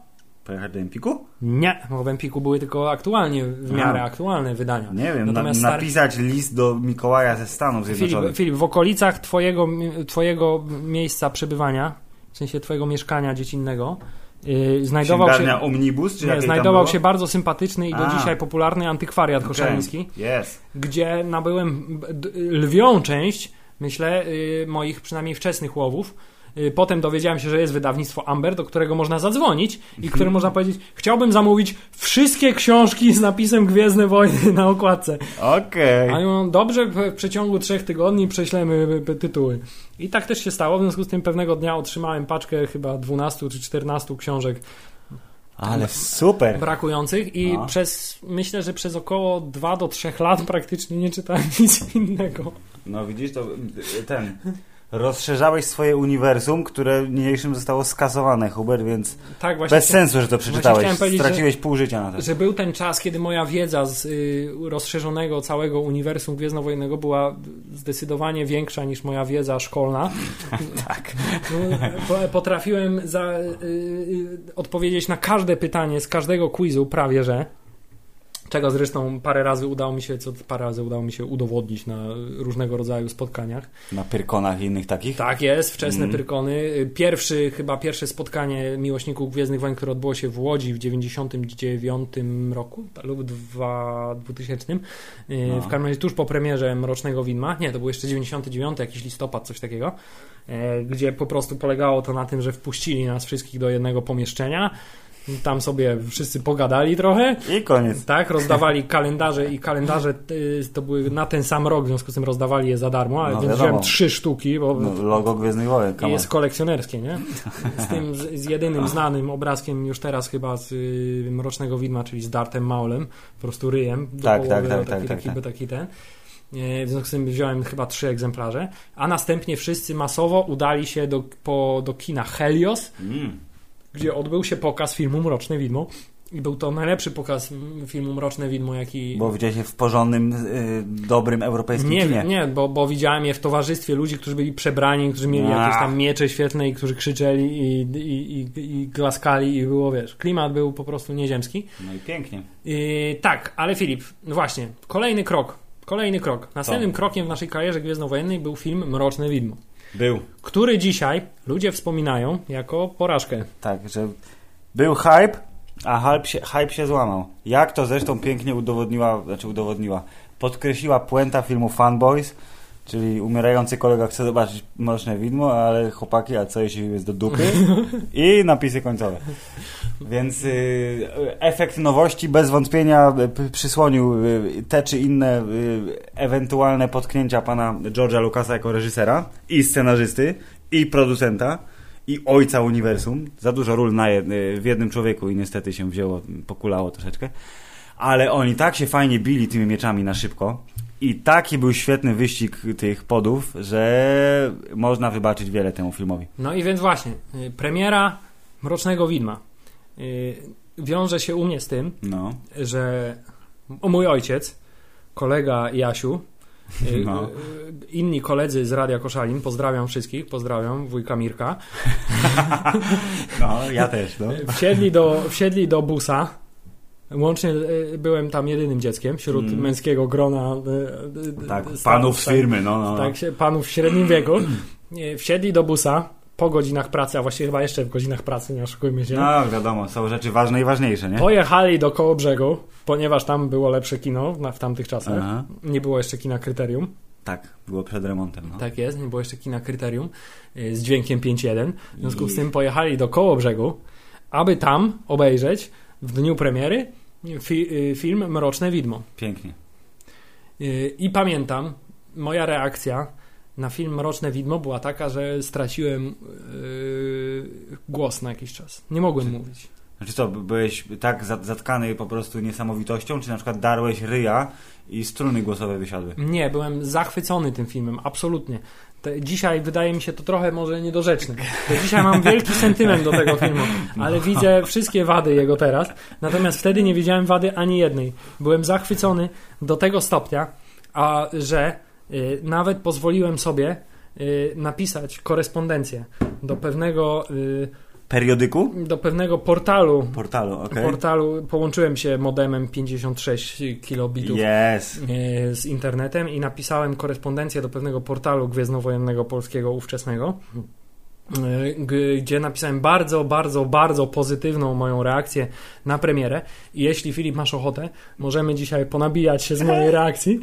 Pojechać do Empiku? Nie, bo w Empiku były tylko aktualnie, w miarę aktualne wydania. Nie wiem, na, Natomiast stary- napisać list do Mikołaja ze Stanów Filip, Zjednoczonych. Filip, w okolicach twojego, twojego miejsca przebywania, w sensie twojego mieszkania dziecinnego, yy, znajdował Księgarnia się, Omnibus? Czy nie, znajdował się bardzo sympatyczny i do A. dzisiaj popularny antykwariat Okej, koszaliński, Jest. gdzie nabyłem lwią część, myślę, yy, moich przynajmniej wczesnych łowów. Yy, Potem dowiedziałem się, że jest wydawnictwo Amber, do którego można zadzwonić i które można powiedzieć, chciałbym zamówić wszystkie książki z napisem Gwiezdne Wojny na okładce. Okej. A oni mówią, dobrze, w przeciągu trzech tygodni prześlemy p- p- tytuły. I tak też się stało, w związku z tym pewnego dnia otrzymałem paczkę chyba 12 czy 14 książek Ale super. brakujących i No. przez, myślę, że przez około 2 do 3 lat praktycznie nie czytałem nic innego. No widzisz, to y, ten... Rozszerzałeś swoje uniwersum, które niniejszym zostało skasowane, Hubert, więc Tak, bez sensu, że to przeczytałeś. Straciłeś pół życia na to. że był ten czas, kiedy moja wiedza z y, rozszerzonego całego uniwersum gwiezdnowojennego była zdecydowanie większa niż moja wiedza szkolna. Tak. Po- Potrafiłem za, y, y, odpowiedzieć na każde pytanie z każdego quizu, prawie że. Czego zresztą parę razy udało mi się, co parę razy udało mi się udowodnić na różnego rodzaju spotkaniach. Na Pyrkonach i innych takich? Tak jest, wczesne Mm. Pyrkony. Pierwszy, chyba pierwsze spotkanie miłośników Gwiezdnych Wojen, które odbyło się w Łodzi w 99 roku lub dwa- 2000. Yy, No. W każdym razie tuż po premierze Mrocznego Widma. Nie, to był jeszcze 99, jakiś listopad, coś takiego. e, Gdzie po prostu polegało to na tym, że wpuścili nas wszystkich do jednego pomieszczenia. Tam sobie wszyscy pogadali trochę. I koniec. Tak, rozdawali kalendarze i kalendarze y, to były na ten sam rok, w związku z tym rozdawali je za darmo, ale No, więc wziąłem trzy sztuki, bo No, logo Gwiezdnych Wojen, jest kolekcjonerskie, nie? Z tym, z, jedynym znanym obrazkiem już teraz chyba z y, Mrocznego Widma, czyli z Dartem Maulem, po prostu ryjem. Tak, połowy, tak, tak, taki, tak, taki, tak. taki ten. E, W związku z tym wziąłem chyba trzy egzemplarze, a następnie wszyscy masowo udali się do, po, do kina Helios, Mm. Gdzie odbył się pokaz filmu Mroczne Widmo. I był to najlepszy pokaz filmu Mroczne Widmo, jaki. Bo widziałeś je w porządnym, y, dobrym europejskim nie, kinie. nie bo, bo widziałem je w towarzystwie ludzi, którzy byli przebrani, którzy mieli A. jakieś tam miecze świetlne i którzy krzyczeli i, i, i, i glaskali i było, wiesz, klimat był po prostu nieziemski. No i pięknie. Yy, tak, ale Filip, no właśnie, kolejny krok, kolejny krok. Następnym krokiem w naszej karierze gwiezdnowojennej był film Mroczne Widmo, Był. który dzisiaj ludzie wspominają jako porażkę. Tak, że był hype, a hype się, hype się złamał. Jak to zresztą pięknie udowodniła, znaczy udowodniła, podkreśliła puenta filmu Fanboys, czyli umierający kolega chce zobaczyć Mroczne Widmo, ale chłopaki, a co jeśli jest do dupy? I napisy końcowe. Więc y, efekt nowości bez wątpienia y, przysłonił y, te czy inne y, ewentualne potknięcia pana George'a Lucasa jako reżysera i scenarzysty i producenta i ojca uniwersum. Za dużo ról na jed, y, w jednym człowieku i niestety się wzięło, pokulało troszeczkę. Ale oni tak się fajnie bili tymi mieczami na szybko i taki był świetny wyścig tych podów, że można wybaczyć wiele temu filmowi. No i więc właśnie, yy, premiera Mrocznego Widma yy, wiąże się u mnie z tym, No. że o mój ojciec, kolega Jasiu, y, No. y, inni koledzy z Radia Koszalin, pozdrawiam wszystkich, pozdrawiam wujka Mirka, No, ja też, no. wsiedli do, wsiedli do busa. Łącznie y, byłem tam jedynym dzieckiem wśród Mm. męskiego grona. y, y, Tak, stanów, panów z firmy, no, no. no. Tak, panów w średnim wieku. Wsiedli do busa po godzinach pracy, a właściwie chyba jeszcze w godzinach pracy, nie oszukujmy się. No, wiadomo, są rzeczy ważne i ważniejsze, nie? Pojechali do Kołobrzegu, ponieważ tam było lepsze kino w tamtych czasach. Aha. Nie było jeszcze kina Kryterium. Tak, było przed remontem, no. Tak jest, nie było jeszcze kina Kryterium z dźwiękiem 5.1. W związku z tym pojechali do Kołobrzegu, aby tam obejrzeć w dniu premiery fi, y, film Mroczne Widmo. Pięknie. Y, I pamiętam, moja reakcja na film Mroczne Widmo była taka, że straciłem y, głos na jakiś czas. Nie mogłem mówić. Znaczy co, byłeś tak zat- zatkany po prostu niesamowitością, czy na przykład darłeś ryja i struny głosowe wysiadły? Nie, byłem zachwycony tym filmem, absolutnie. Te, dzisiaj wydaje mi się to trochę może niedorzeczne. To dzisiaj mam wielki sentyment do tego filmu, ale widzę wszystkie wady jego teraz. Natomiast wtedy nie widziałem wady ani jednej. Byłem zachwycony do tego stopnia, a że y, nawet pozwoliłem sobie y, napisać korespondencję do pewnego, y, Periodyku? do pewnego portalu. Portalu, okej. Portalu połączyłem się modemem 56 kilobitów Yes. e, z internetem i napisałem korespondencję do pewnego portalu gwiezdnowojennego polskiego ówczesnego, e, gdzie napisałem bardzo, bardzo, bardzo pozytywną moją reakcję na premierę. I jeśli Filip masz ochotę, możemy dzisiaj ponabijać się z mojej reakcji.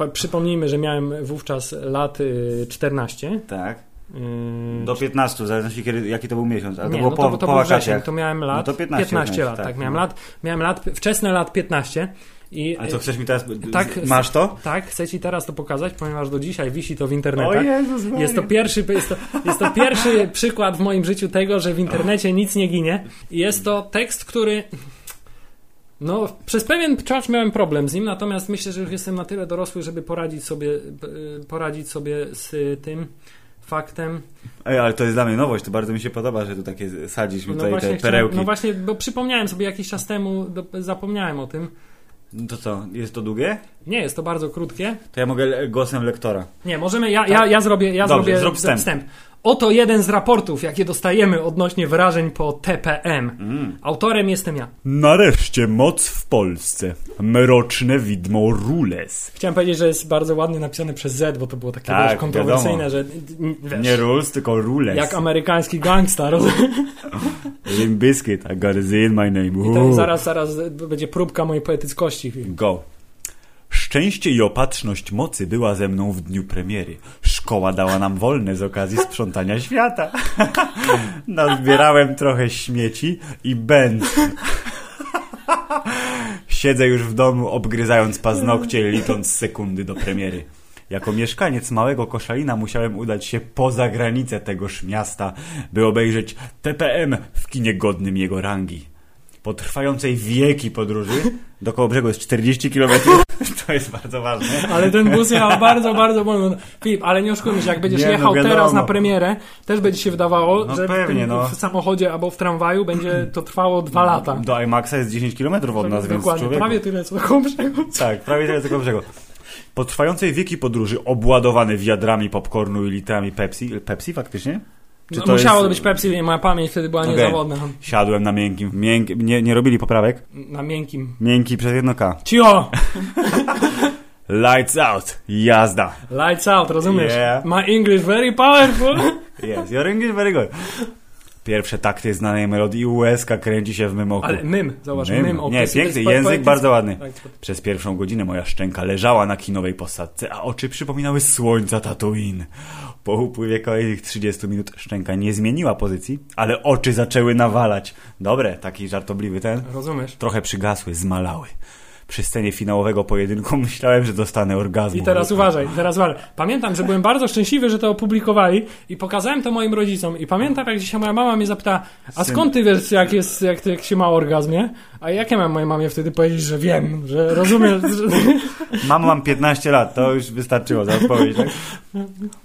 E, Przypomnijmy, że miałem wówczas lat e, 14. Tak. E, Do 15, w zależności kiedy, jaki to był miesiąc, ale nie, to było no po, to, to po był wrzesień, to miałem lat No to 15 lat, miałeś, tak, tak, miałem no. lat, miałem lat, wczesne lat 15 i Ale co, chcesz mi teraz... Tak. Masz to? Tak, chcę Ci teraz to pokazać, ponieważ do dzisiaj wisi to w. Jezus Maria. Jest to, pierwszy, jest, to, jest to pierwszy przykład w moim życiu tego, że w internecie nic nie ginie. I Jest to tekst, który. No, przez pewien czas miałem problem z nim, natomiast myślę, że już jestem na tyle dorosły, żeby poradzić sobie, e, poradzić sobie z tym faktem. Ej, ale to jest dla mnie nowość, to bardzo mi się podoba, że tu takie sadzisz mi No tutaj właśnie, te perełki. no właśnie, bo przypomniałem sobie jakiś czas temu, do, zapomniałem o tym. No to co, jest to długie? Nie, jest to bardzo krótkie. To ja mogę głosem lektora. Nie, możemy. Ja, ja, ja zrobię, ja Dobrze, zrobię zrób wstęp. Oto jeden z raportów, jakie dostajemy odnośnie wrażeń po TPM. Mm. Autorem jestem ja. Nareszcie moc w Polsce. Mroczne widmo Rules. Chciałem powiedzieć, że jest bardzo ładnie napisane przez Z, bo to było takie Tak, wiesz, kontrowersyjne, wiadomo. że wiesz, Nie Rules, tylko Rules. jak amerykański gangsta. rozumiesz? Limp Bizkit, I gotta say in my name. I to Uuu. zaraz, zaraz będzie próbka mojej poetyckości. Go. Szczęście i opatrzność mocy była ze mną w dniu premiery. Szkoła dała nam wolne z okazji sprzątania świata. Nazbierałem trochę śmieci i będ. Siedzę już w domu, obgryzając paznokcie, licząc sekundy do premiery. Jako mieszkaniec małego Koszalina musiałem udać się poza granice tegoż miasta, by obejrzeć TPM w kinie godnym jego rangi. Po trwającej wieki podróży do Kołobrzegu jest 40 km. To jest bardzo ważne. Ale ten bus jechał bardzo, bardzo wolno. Filip, ale nie oszukujmy się, jak będziesz Nie, no jechał wiadomo. teraz na premierę, też będzie się wydawało, No że pewnie, w, no. w samochodzie albo w tramwaju będzie to trwało dwa lata. Do IMAXa jest 10 km od nas, więc Dokładnie, prawie tyle co do Kołobrzegu. Tak, prawie tyle tylko brzegu. Po trwającej wieki podróży, obładowany wiadrami popcornu i litrami Pepsi. Pepsi faktycznie? No, to musiało jest- to być Pepsi, moja pamięć wtedy była Okej. niezawodna. Siadłem na miękkim. Mięk... Nie, nie robili poprawek? Na miękkim. Miękki przez jedno K. Cio! Lights out. Jazda. Lights out, rozumiesz? Yeah. My English very powerful. Yes, your English very good. Pierwsze takty znanej melodii łezka kręci się w mym oku. Ale mym, zobacz, Mym. mym. Nie, piękny, język bardzo ładny. Przez pierwszą godzinę moja szczęka leżała na kinowej posadce, a oczy przypominały słońca Tatooine. Po upływie kolejnych 30 minut szczęka nie zmieniła pozycji, ale oczy zaczęły nawalać. Dobre, taki żartobliwy ten. Rozumiesz? Trochę przygasły, zmalały. Przy scenie finałowego pojedynku myślałem, że dostanę orgazmu. I teraz uważaj, teraz uważaj. Pamiętam, że byłem bardzo szczęśliwy, że to opublikowali i pokazałem to moim rodzicom. I pamiętam, jak dzisiaj moja mama mnie zapytała, a skąd ty wiesz, jak, jest, jak, jak się ma orgazm, nie? A jak ja mam mojej mamie wtedy powiedzieć, że wiem, że rozumiesz, że... Mamo, mam 15 lat, to już wystarczyło za odpowiedź, tak?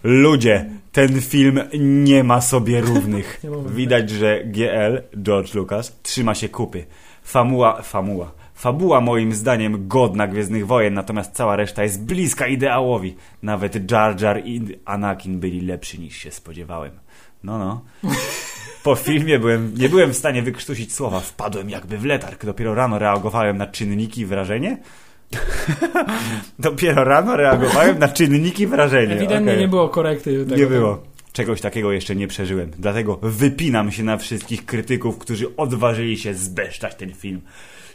Ludzie, ten film nie ma sobie równych. Widać, że GL, George Lucas, trzyma się kupy. Famuła, famuła. Fabuła moim zdaniem godna Gwiezdnych Wojen, natomiast cała reszta jest bliska ideałowi. Nawet Jar Jar i Anakin byli lepsi niż się spodziewałem. No, no. Po filmie byłem, nie byłem w stanie wykrztusić słowa. Wpadłem jakby w letarg. Dopiero rano reagowałem na czynniki i wrażenie. Dopiero rano reagowałem na czynniki i wrażenie. Ewidentnie Okej. nie było korekty. Tego. Nie było. Czegoś takiego jeszcze nie przeżyłem. Dlatego wypinam się na wszystkich krytyków, którzy odważyli się zbesztać ten film.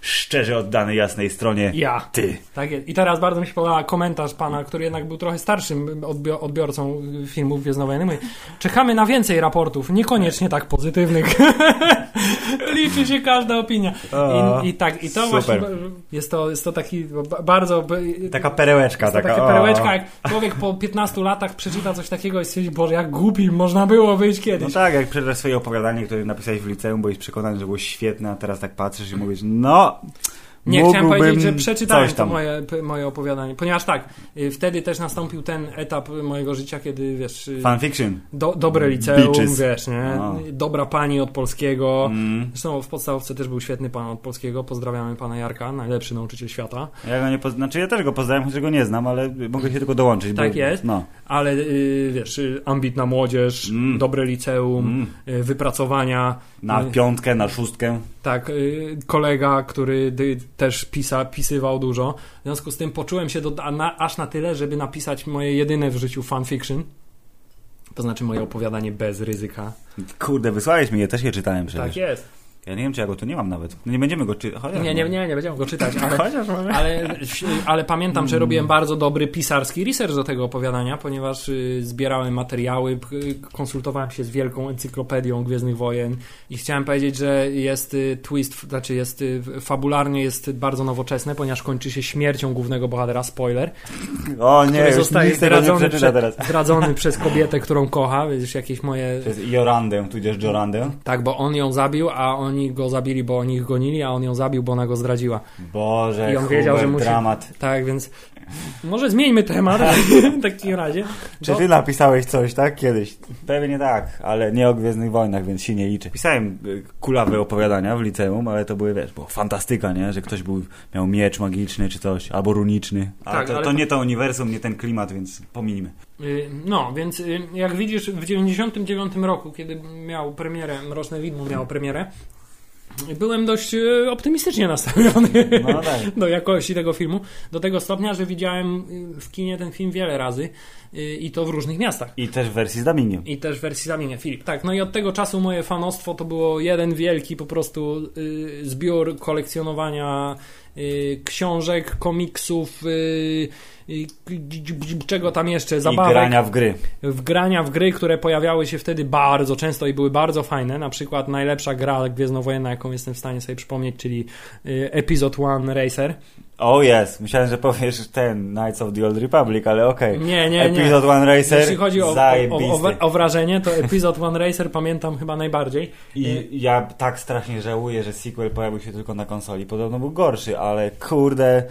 Szczerze oddany jasnej stronie. Ja. Ty. Tak jest. I teraz bardzo mi się podoba komentarz pana, który jednak był trochę starszym odbio- odbiorcą filmów Gwiezdnowojennych. Mówi, czekamy na więcej raportów, niekoniecznie tak pozytywnych. Liczy się każda opinia. I, i tak, i to Super. właśnie jest to, jest to taki ba- bardzo... Taka perełeczka. taka, taka perełeczka, jak człowiek po 15 latach przeczyta coś takiego i stwierdzi, Boże, jak głupi można było wyjść No kiedyś. tak, jak przeczytasz swoje opowiadanie, które napisałeś w liceum, byłeś przekonany, że było świetne, a teraz tak patrzysz i mówisz, no... Nie, chciałem powiedzieć, że przeczytałem to moje, moje opowiadanie, ponieważ tak, y, wtedy też nastąpił ten etap mojego życia, kiedy wiesz, y, Fanfiction. do, dobre liceum, Bitches. wiesz, nie? No. Dobra pani od polskiego. Mm. Zresztą w podstawówce też był świetny pan od polskiego. Pozdrawiamy pana Jarka, najlepszy nauczyciel świata. Ja go nie poz... Znaczy ja też go pozdrawiam, chociaż go nie znam, ale mogę się tylko dołączyć. Tak bo... jest. No. Ale y, wiesz, ambitna młodzież, Mm. dobre liceum, Mm. wypracowania. Na piątkę, na szóstkę. Tak, kolega, który też pisa, pisywał dużo. W związku z tym poczułem się do, na, aż na tyle, żeby napisać moje jedyne w życiu fanfiction. To znaczy moje opowiadanie bez ryzyka. Kurde, wysłałeś mi je, też je czytałem przecież. Tak jest. Ja nie wiem, czy ja go tu nie mam nawet. No nie będziemy go czytać. Nie, nie, nie, nie będziemy go czytać, ale, Chociaż mamy. ale, ale pamiętam, że robiłem bardzo dobry pisarski research do tego opowiadania, ponieważ y, zbierałem materiały, konsultowałem się z wielką encyklopedią Gwiezdnych Wojen i chciałem powiedzieć, że jest y, twist, znaczy jest y, fabularnie jest bardzo nowoczesne, ponieważ kończy się śmiercią głównego bohatera, spoiler, O nie, zostaje tego nie zdradzony, przeczyta prze, teraz. zdradzony przez kobietę, którą kocha, wiesz, jakieś moje... Przez Jorandę, tudzież Jorandę. Tak, bo on ją zabił, a oni go zabili, bo oni ich gonili, a on ją zabił, bo ona go zdradziła. Boże, I on wiedział, że musi- dramat. Tak, więc może zmieńmy temat w takim razie. Czy Bo- ty napisałeś coś, tak? Kiedyś. Pewnie tak, ale nie o Gwiezdnych Wojnach, więc się nie liczy. Pisałem y, kulawe opowiadania w liceum, ale to były, wiesz, było fantastyka, nie? Że ktoś był, miał miecz magiczny czy coś, albo runiczny. Ale Tak, to, ale- to nie to uniwersum, nie ten klimat, więc pominimy. Y, No, więc y, jak widzisz, w 99 roku, kiedy miał premierę, Mroczne Widmo miało premierę, byłem dość y, optymistycznie nastawiony No tak. do jakości tego filmu. Do tego stopnia, że widziałem y, w kinie ten film wiele razy y, i to w różnych miastach. I też w wersji z dubbingiem. I też w wersji zamienia Filip. Tak, no i od tego czasu moje fanostwo to było jeden wielki po prostu zbiór kolekcjonowania książek, komiksów, czego tam jeszcze, I zabawek grania w gry. w grania w gry, które pojawiały się wtedy bardzo często i były bardzo fajne. Na przykład najlepsza gra gwiezdnowojenna, jaką jestem w stanie sobie przypomnieć, czyli y, Episode One Racer. Oh yes, myślałem, że powiesz ten Knights of the Old Republic, ale okej. Nie, nie, nie. Episode One Racer, Jeśli chodzi o, o, o, o, o wrażenie, to Episode One Racer pamiętam chyba najbardziej. I ja tak strasznie żałuję, że sequel pojawił się tylko na konsoli. Podobno był gorszy, ale kurde,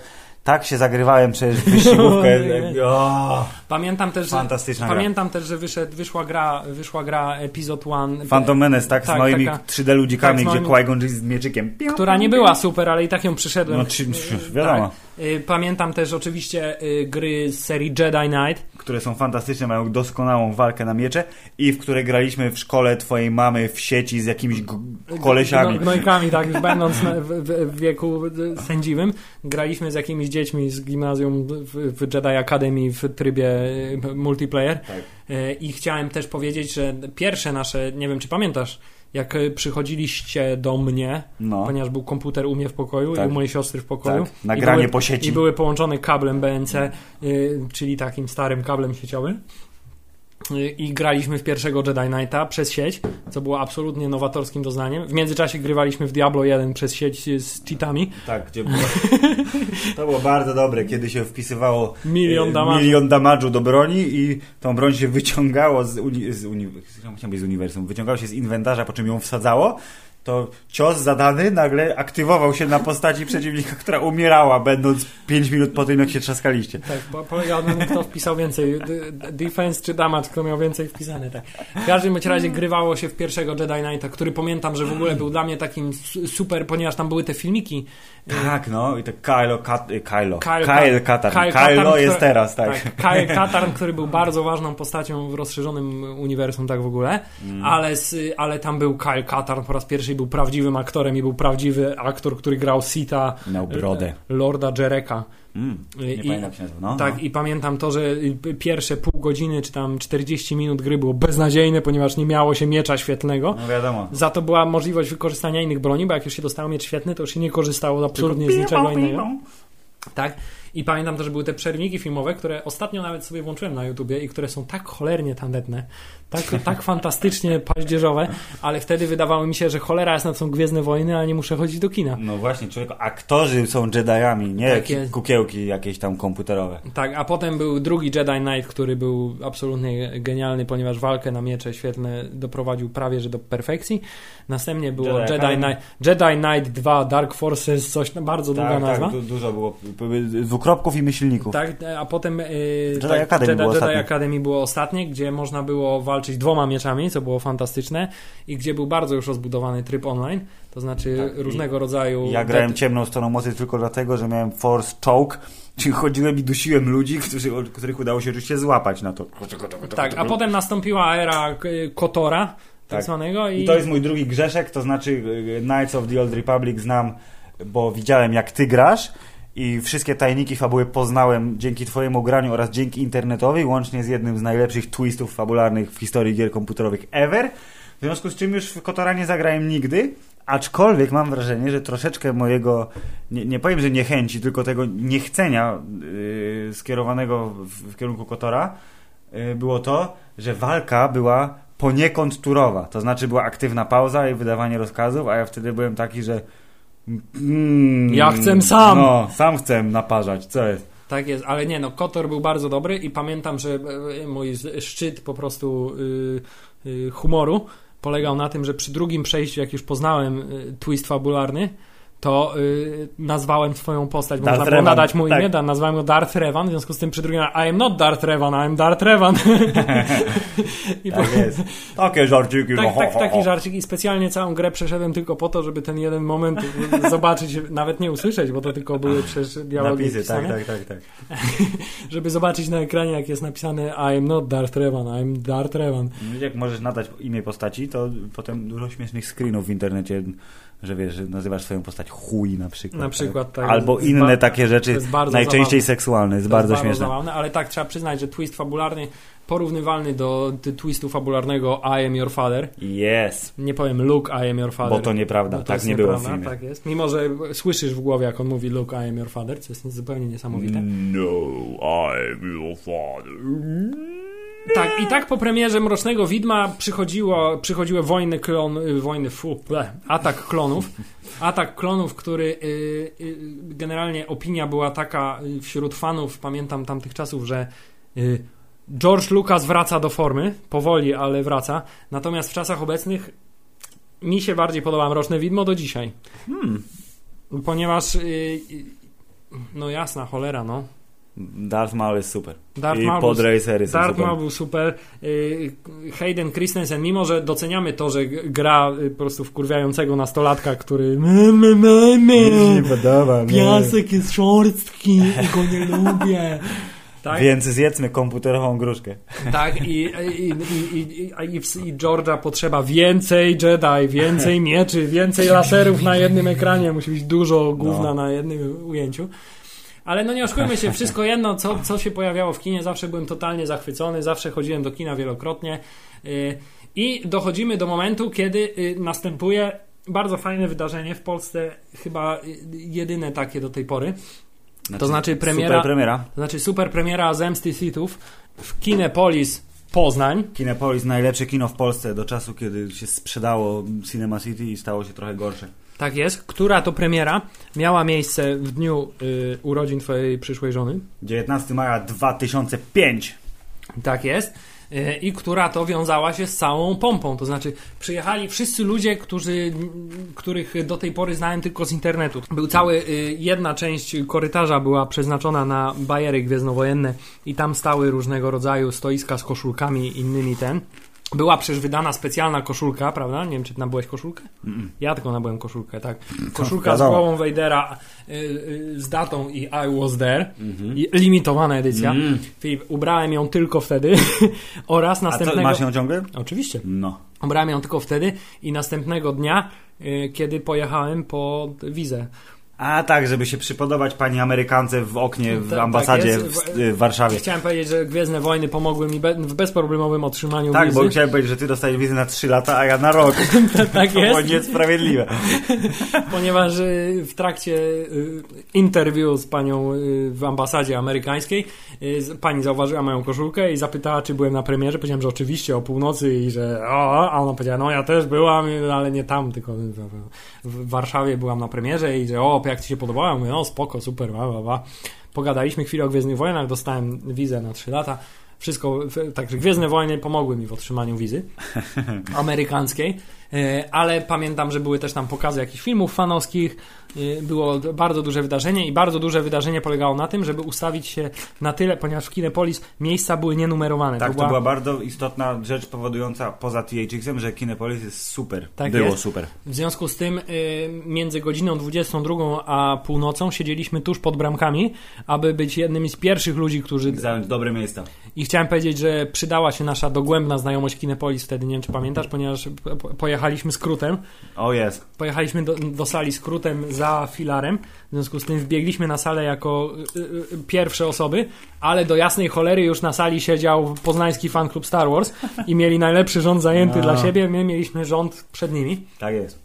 tak się zagrywałem przez wyścigówkę. Pamiętam też, że, fantastyczna gra. pamiętam też, że wyszedł, wyszła gra, wyszła gra Episode One, Phantom Menace, tak? Tak, z moimi taka- 3D ludzikami, tak, gdzie Qui-Gon z mieczykiem. Która nie była super, ale i tak ją przyszedłem. No, czy, wiadomo. tak. Y, Pamiętam też oczywiście y, gry z serii Jedi Knight. Które są fantastyczne, mają doskonałą walkę na miecze i w które graliśmy w szkole twojej mamy w sieci z jakimiś kolesiami. Gno- Gnojkami, tak, już będąc w, wieku sędziwym, graliśmy z jakimiś dziećmi z gimnazjum w, Jedi Academy w trybie y, multiplayer. Tak. Y, I chciałem też powiedzieć, że pierwsze nasze, nie wiem czy pamiętasz, jak y, przychodziliście do mnie, No. ponieważ był komputer u mnie w pokoju Tak. i u mojej siostry w pokoju. Tak, nagranie I były, po sieci. I były połączone kablem BNC, y, czyli takim starym kablem sieciowym. I graliśmy w pierwszego Jedi Knighta przez sieć, co było absolutnie nowatorskim doznaniem. W międzyczasie grywaliśmy w Diablo 1 przez sieć z cheatami. Tak, gdzie było... To było bardzo dobre, kiedy się wpisywało Milion e, damage'u. milion damage'u do broni i tą broń się wyciągało z, uni... z, uni... z uniwersum, wyciągało się z inwentarza, po czym ją wsadzało, to cios zadany nagle aktywował się na postaci przeciwnika, która umierała, będąc 5 minut po tym, jak się trzaskaliście. Tak, po, polegało na tym, kto wpisał więcej defense czy damage, kto miał więcej wpisane. Tak. W każdym razie grywało się w pierwszego Jedi Knighta, który pamiętam, że w ogóle był dla mnie takim su- super, ponieważ tam były te filmiki. Tak, no i to Kylo, Kat... y, Kylo. Kyle- Kyle Katarn. Kyle Kylo Katarn, jest teraz, tak. Tak, Kyle Katarn, który był bardzo ważną postacią w rozszerzonym uniwersum, tak w ogóle, Mm. ale, z, ale tam był Kyle Katarn po raz pierwszy był prawdziwym aktorem i był prawdziwy aktor, który grał Sita, Miał brodę. e, Lorda Jereka. Mm, nie I- pamiętam się nazywa. No, tak, no. i pamiętam to, że pierwsze pół godziny czy tam 40 minut gry było beznadziejne, ponieważ nie miało się miecza świetlnego. no wiadomo. Za to była możliwość wykorzystania innych broni, bo jak już się dostało miecz świetny, to już się nie korzystało absolutnie z Tylko niczego pim, pim, innego. pim. Tak. I pamiętam też, że były te przerwniki filmowe, które ostatnio nawet sobie włączyłem na YouTubie i które są tak cholernie tandetne, tak, tak fantastycznie paździerzowe, ale wtedy wydawało mi się, że cholera jest na są Gwiezdne Wojny, a nie muszę chodzić do kina. No właśnie, człowieku, aktorzy są Jediami, nie Tak jest. kukiełki jakieś tam komputerowe. Tak, a potem był drugi Jedi Knight, który był absolutnie genialny, ponieważ walkę na miecze świetlne doprowadził prawie że do perfekcji. Następnie było Jedi Jedi. Knight, Jedi Knight 2 Dark Forces, coś, no, bardzo długa Tak, nazwa. tak, du- dużo było. Dwukropków i myślników. Tak, a potem yy, Jedi tak, Academy Jedi, było Jedi. Academy było ostatnie, gdzie można było walczyć dwoma mieczami, co było fantastyczne i gdzie był bardzo już rozbudowany tryb online, to znaczy Tak, różnego rodzaju... Ja grałem ciemną stroną mocy tylko dlatego, że miałem Force Choke, czyli chodziłem i dusiłem ludzi, którzy, których udało się oczywiście złapać na to. Tak, a potem nastąpiła era Kotora, tak, Tak. zwanego i... I to jest mój drugi grzeszek, to znaczy y, Knights of the Old Republic znam, bo widziałem jak ty grasz i wszystkie tajniki fabuły poznałem dzięki twojemu graniu oraz dzięki internetowi, łącznie z jednym z najlepszych twistów fabularnych w historii gier komputerowych ever. W związku z czym już w Kotora nie zagrałem nigdy, aczkolwiek mam wrażenie, że troszeczkę mojego, nie, nie powiem, że niechęci, tylko tego niechcenia yy, skierowanego w, w kierunku Kotora yy, było to, że walka była poniekąd turowa. To znaczy była aktywna pauza i wydawanie rozkazów, a ja wtedy byłem taki, że mm, Ja chcę sam. No, sam chcę naparzać. Co jest? Tak jest, ale nie, no Kotor był bardzo dobry i pamiętam, że e, mój z- szczyt po prostu y, y, humoru polegał na tym, że przy drugim przejściu, jak już poznałem y, twist fabularny, to y, nazwałem swoją postać, bo Darth można było nadać mu tak. imię, da, nazwałem go Darth Revan, w związku z tym przy drugim I am not Darth Revan, I am Darth Revan. I Tak jest. Takie żarciki. tak, tak, taki żarcik i specjalnie całą grę przeszedłem tylko po to, żeby ten jeden moment zobaczyć, nawet nie usłyszeć, bo to tylko były przecież dialogi Napisy, tak, pisane, tak, tak, tak. żeby zobaczyć na ekranie, jak jest napisane I am not Darth Revan, I am Darth Revan. Jak możesz nadać imię postaci, to potem dużo śmiesznych screenów w internecie, że wiesz, że nazywasz swoją postać chuj na przykład. Na przykład, tak. Albo Jest inne takie rzeczy, jest bardzo najczęściej zabawne. seksualne, jest To bardzo jest śmieszne. zabawne, ale tak, trzeba przyznać, że twist fabularny porównywalny do twistu fabularnego I am your father. Yes, Nie powiem Luke, I am your father. bo to nieprawda, bo to tak nie było w filmie. Tak jest. Mimo, że słyszysz w głowie, jak on mówi Luke, I am your father, co jest zupełnie niesamowite. No, I'm your father. Tak, i tak po premierze Mrocznego Widma przychodziło, przychodziły wojny klon, y, wojny, fu, ble, atak klonów. Atak klonów, który y, y, generalnie opinia była taka y, wśród fanów, pamiętam tamtych czasów, że y, George Lucas wraca do formy, powoli, ale wraca. Natomiast w czasach obecnych mi się bardziej podoba Mroczne Widmo do dzisiaj. Hmm. Ponieważ, y, no jasna cholera, no. Darth Maul jest super. Darth I Maul podracery są Darth super. Maul był super. Y, Hayden Christensen, mimo że doceniamy to, że gra y, po prostu wkurwiającego nastolatka, który podoba, piasek jest szorstki i go nie lubię. Tak, Więc zjedzmy komputerową gruszkę. tak i, i, i, i, i, a i, w- i George'a potrzeba więcej Jedi, więcej mieczy, więcej laserów na jednym ekranie. Musi być dużo gówna No. na jednym ujęciu. Ale no nie oszukujmy się, wszystko jedno, co, co się pojawiało w kinie, zawsze byłem totalnie zachwycony, zawsze chodziłem do kina wielokrotnie. Y, I dochodzimy do momentu, kiedy y, następuje bardzo fajne wydarzenie w Polsce, chyba y, jedyne takie do tej pory. To znaczy premiera- Super premiera. To znaczy super premiera Zemsty Sithów w Kinepolis Poznań. Kinepolis, najlepsze kino w Polsce do czasu, kiedy się sprzedało Cinema City i stało się trochę gorsze. Tak jest, która to premiera miała miejsce w dniu y, urodzin twojej przyszłej żony. 19 maja 2005. Tak jest. Y, I która to wiązała się z całą pompą. To znaczy, przyjechali wszyscy ludzie, którzy, których do tej pory znałem tylko z internetu. Był cały, y, jedna część korytarza była przeznaczona na bajery gwiezdnowojenne i tam stały różnego rodzaju stoiska z koszulkami i innymi ten. Była przecież wydana specjalna koszulka, prawda? Nie wiem, czy ty nabyłeś koszulkę? Ja tylko nabyłem koszulkę, tak. Koszulka z głową Vadera y, y, z datą i I was there. I limitowana edycja. Mm. Filip, ubrałem ją tylko wtedy oraz A co, następnego... masz ją ciągle? Oczywiście. No. Ubrałem ją tylko wtedy i następnego dnia, y, kiedy pojechałem po wizę. A tak, żeby się przypodobać pani Amerykance w oknie w Tak, ambasadzie tak w, w Warszawie. Chciałem powiedzieć, że Gwiezdne Wojny pomogły mi be w bezproblemowym otrzymaniu Tak, wizy. bo chciałem powiedzieć, że ty dostajesz wizę na 3 lata, a ja na rok. tak To jest. niesprawiedliwe. ponieważ y, w trakcie y, interview z panią y, w ambasadzie amerykańskiej pani zauważyła moją koszulkę i zapytała, czy byłem na premierze. Powiedziałem, że oczywiście o północy i że o, a ona powiedziała, no ja też byłam, ale nie tam, tylko w, w Warszawie byłam na premierze i że o, jak ci się podobało? Ja mówię, no spoko, super, bla, bla, bla. Pogadaliśmy chwilę o Gwiezdnych Wojnach, dostałem wizę na 3 lata. Wszystko, także Gwiezdne Wojny pomogły mi w otrzymaniu wizy amerykańskiej, ale pamiętam, że były też tam pokazy jakichś filmów fanowskich, e, było bardzo duże wydarzenie i bardzo duże wydarzenie polegało na tym, żeby ustawić się na tyle, ponieważ w Kinepolis miejsca były nienumerowane. Tak, to była bardzo istotna rzecz powodująca poza THX-em, że Kinepolis jest super. Tak Było jest. super. W związku z tym y, między godziną 22 a północą siedzieliśmy tuż pod bramkami, aby być jednymi z pierwszych ludzi, którzy... Zająć dobre miejsca. I chciałem powiedzieć, że przydała się nasza dogłębna znajomość Kinepolis wtedy, nie wiem czy pamiętasz, ponieważ po- po- pojechaliśmy skrótem. O jest. Pojechaliśmy do, do sali skrótem za filarem, w związku z tym wbiegliśmy na salę jako y, y, y, pierwsze osoby, ale do jasnej cholery już na sali siedział poznański fan klub Star Wars i mieli najlepszy rząd zajęty A. dla siebie, my mieliśmy rząd przed nimi. Tak jest.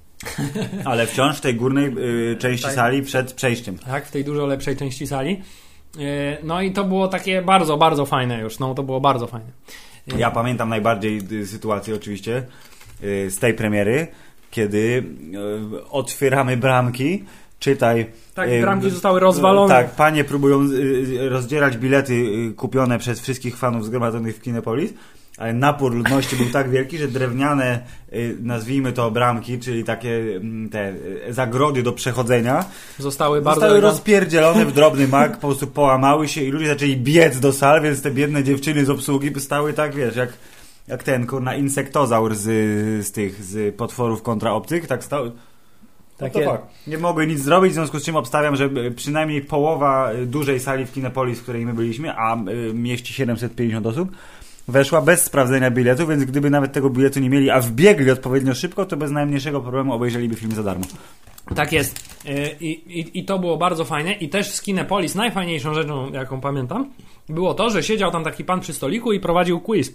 Ale wciąż w tej górnej y, części Tak. sali przed przejściem. tak, w tej dużo lepszej części sali. E, No i to było takie bardzo, bardzo fajne już, no to było bardzo fajne. Ja pamiętam najbardziej y, sytuację oczywiście y, z tej premiery, kiedy y, otwieramy bramki, czytaj... Tak, y, bramki zostały rozwalone. Tak, panie próbują y, y, rozdzierać bilety y, kupione przez wszystkich fanów zgromadzonych w Kinepolis, ale napór ludności był tak wielki, że drewniane, y, nazwijmy to bramki, czyli takie mm, te y, zagrody do przechodzenia, Zostały bardzo zostały rozpierdzielone w drobny mak, po prostu połamały się i ludzie zaczęli biec do sal, więc te biedne dziewczyny z obsługi stały tak, wiesz, jak, jak ten, kurna, insektozaur z, z tych, z potworów kontraoptych, tak stał... Tak to jest. fakt. Nie mogły nic zrobić, w związku z czym obstawiam, że y, przynajmniej połowa y, dużej sali w Kinepolis, w której my byliśmy, a y, mieści 750 osób, weszła bez sprawdzenia biletu, więc gdyby nawet tego biletu nie mieli, a wbiegli odpowiednio szybko, to bez najmniejszego problemu obejrzeliby film za darmo. Tak jest. I, i, I to było bardzo fajne. I też z Kinepolis najfajniejszą rzeczą, jaką pamiętam, było to, że siedział tam taki pan przy stoliku i prowadził quiz.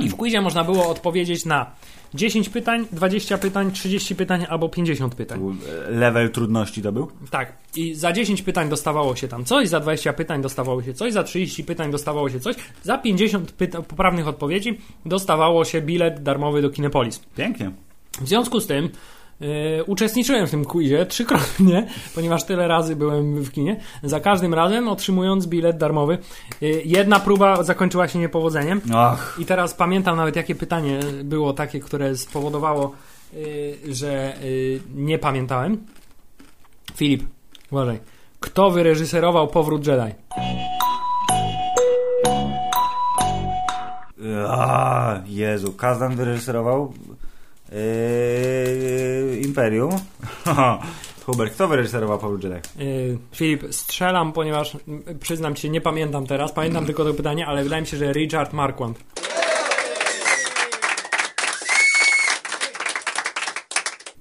I w quizie można było odpowiedzieć na 10 pytań, 20 pytań, 30 pytań albo 50 pytań. E, Level trudności to był? Tak. I za 10 pytań dostawało się tam coś, za 20 pytań dostawało się coś, za 30 pytań dostawało się coś, za 50 pyta- poprawnych odpowiedzi dostawało się bilet darmowy do Kinepolis. Pięknie. W związku z tym uczestniczyłem w tym quizie trzykrotnie, ponieważ tyle razy byłem w kinie. Za każdym razem otrzymując bilet darmowy. Yy, jedna próba zakończyła się niepowodzeniem. Ach, I teraz pamiętam nawet, jakie pytanie było takie, które spowodowało, yy, że nie pamiętałem. Filip, uważaj. Kto wyreżyserował Powrót Jedi? a, Jezu, Kazdan wyreżyserował yy, Imperium. Hubert, kto wyreżyserował Powrót Jedi? Yy, Filip, strzelam, ponieważ mm, przyznam ci się, nie pamiętam teraz. Pamiętam tylko to pytanie, ale wydaje mi się, że Richard Marquand.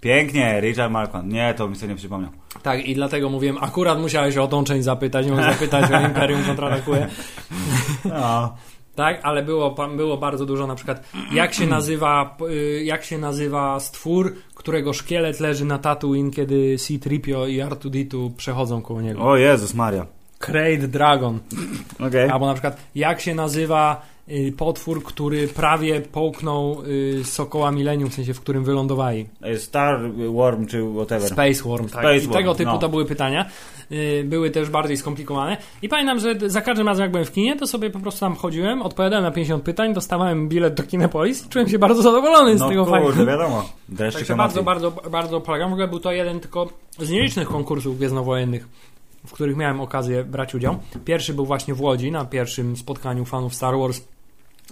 Pięknie, Richard Marquand. Nie, to mi sobie nie przypomniał. Tak, i dlatego mówiłem, akurat musiałeś o tą część zapytać, nie mógł zapytać o Imperium kontratakuje. No. Tak, ale było, było bardzo dużo na przykład jak się nazywa y, jak się nazywa stwór, którego szkielet leży na Tatooine, kiedy C-3PO i R2-D2 przechodzą koło niego. O Jezus Maria. Krayt Dragon. Okej. Albo na przykład jak się nazywa potwór, który prawie połknął y, Sokoła Millennium, w sensie w którym wylądowali. Star Worm czy whatever. Space Worm, tak. Space I Worm, tego typu no. to były pytania. Yy, były też bardziej skomplikowane. I pamiętam, że za każdym razem jak byłem w kinie, to sobie po prostu tam chodziłem, odpowiadałem na 50 pytań, dostawałem bilet do Kinepolis i czułem się bardzo zadowolony z No tego kurde, faktu. wiadomo. Dreszczyk Także bardzo, bardzo, bardzo polegam. W ogóle był to jeden tylko z nielicznych konkursów gwiezdnowojennych, w których miałem okazję brać udział. Pierwszy był właśnie w Łodzi, na pierwszym spotkaniu fanów Star Wars.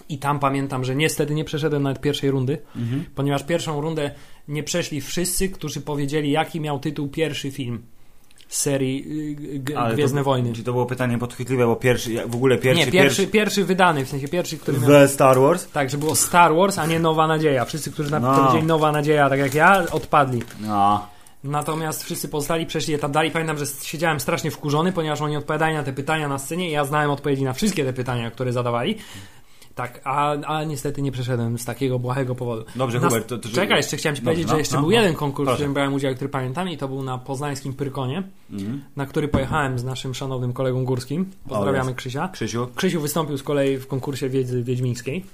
I tam pamiętam, że niestety nie przeszedłem nawet pierwszej rundy, Mhm. ponieważ pierwszą rundę nie przeszli wszyscy, którzy powiedzieli, jaki miał tytuł pierwszy film z serii y, G- Ale Gwiezdne to, Wojny. Czy to było pytanie podchwytliwe, bo pierwszy, w ogóle pierwszy, nie, pierwszy, pierwszy wydany, w sensie pierwszy, który miał... The Star Wars? Tak, że było Star Wars, a nie Nowa Nadzieja. Wszyscy, którzy na No. powiedzieli Nowa Nadzieja, tak jak ja, odpadli. No. Natomiast wszyscy pozostali przeszli etap dalej. Pamiętam, że siedziałem strasznie wkurzony, ponieważ oni odpowiadali na te pytania na scenie i ja znałem odpowiedzi na wszystkie te pytania, które zadawali. Tak, a, a niestety nie przeszedłem z takiego błahego powodu. Dobrze, Hubert. To, to, Czekaj, jeszcze chciałem Ci powiedzieć, no, że jeszcze no, był no. jeden konkurs, w Proszę. którym brałem udział, który pamiętam i to był na poznańskim Pyrkonie, Mhm. na który pojechałem z naszym szanownym kolegą Górskim. Pozdrawiamy. Krzysia. Krzysiu, Krzysiu wystąpił z kolei w konkursie wiedzy wiedźmińskiej.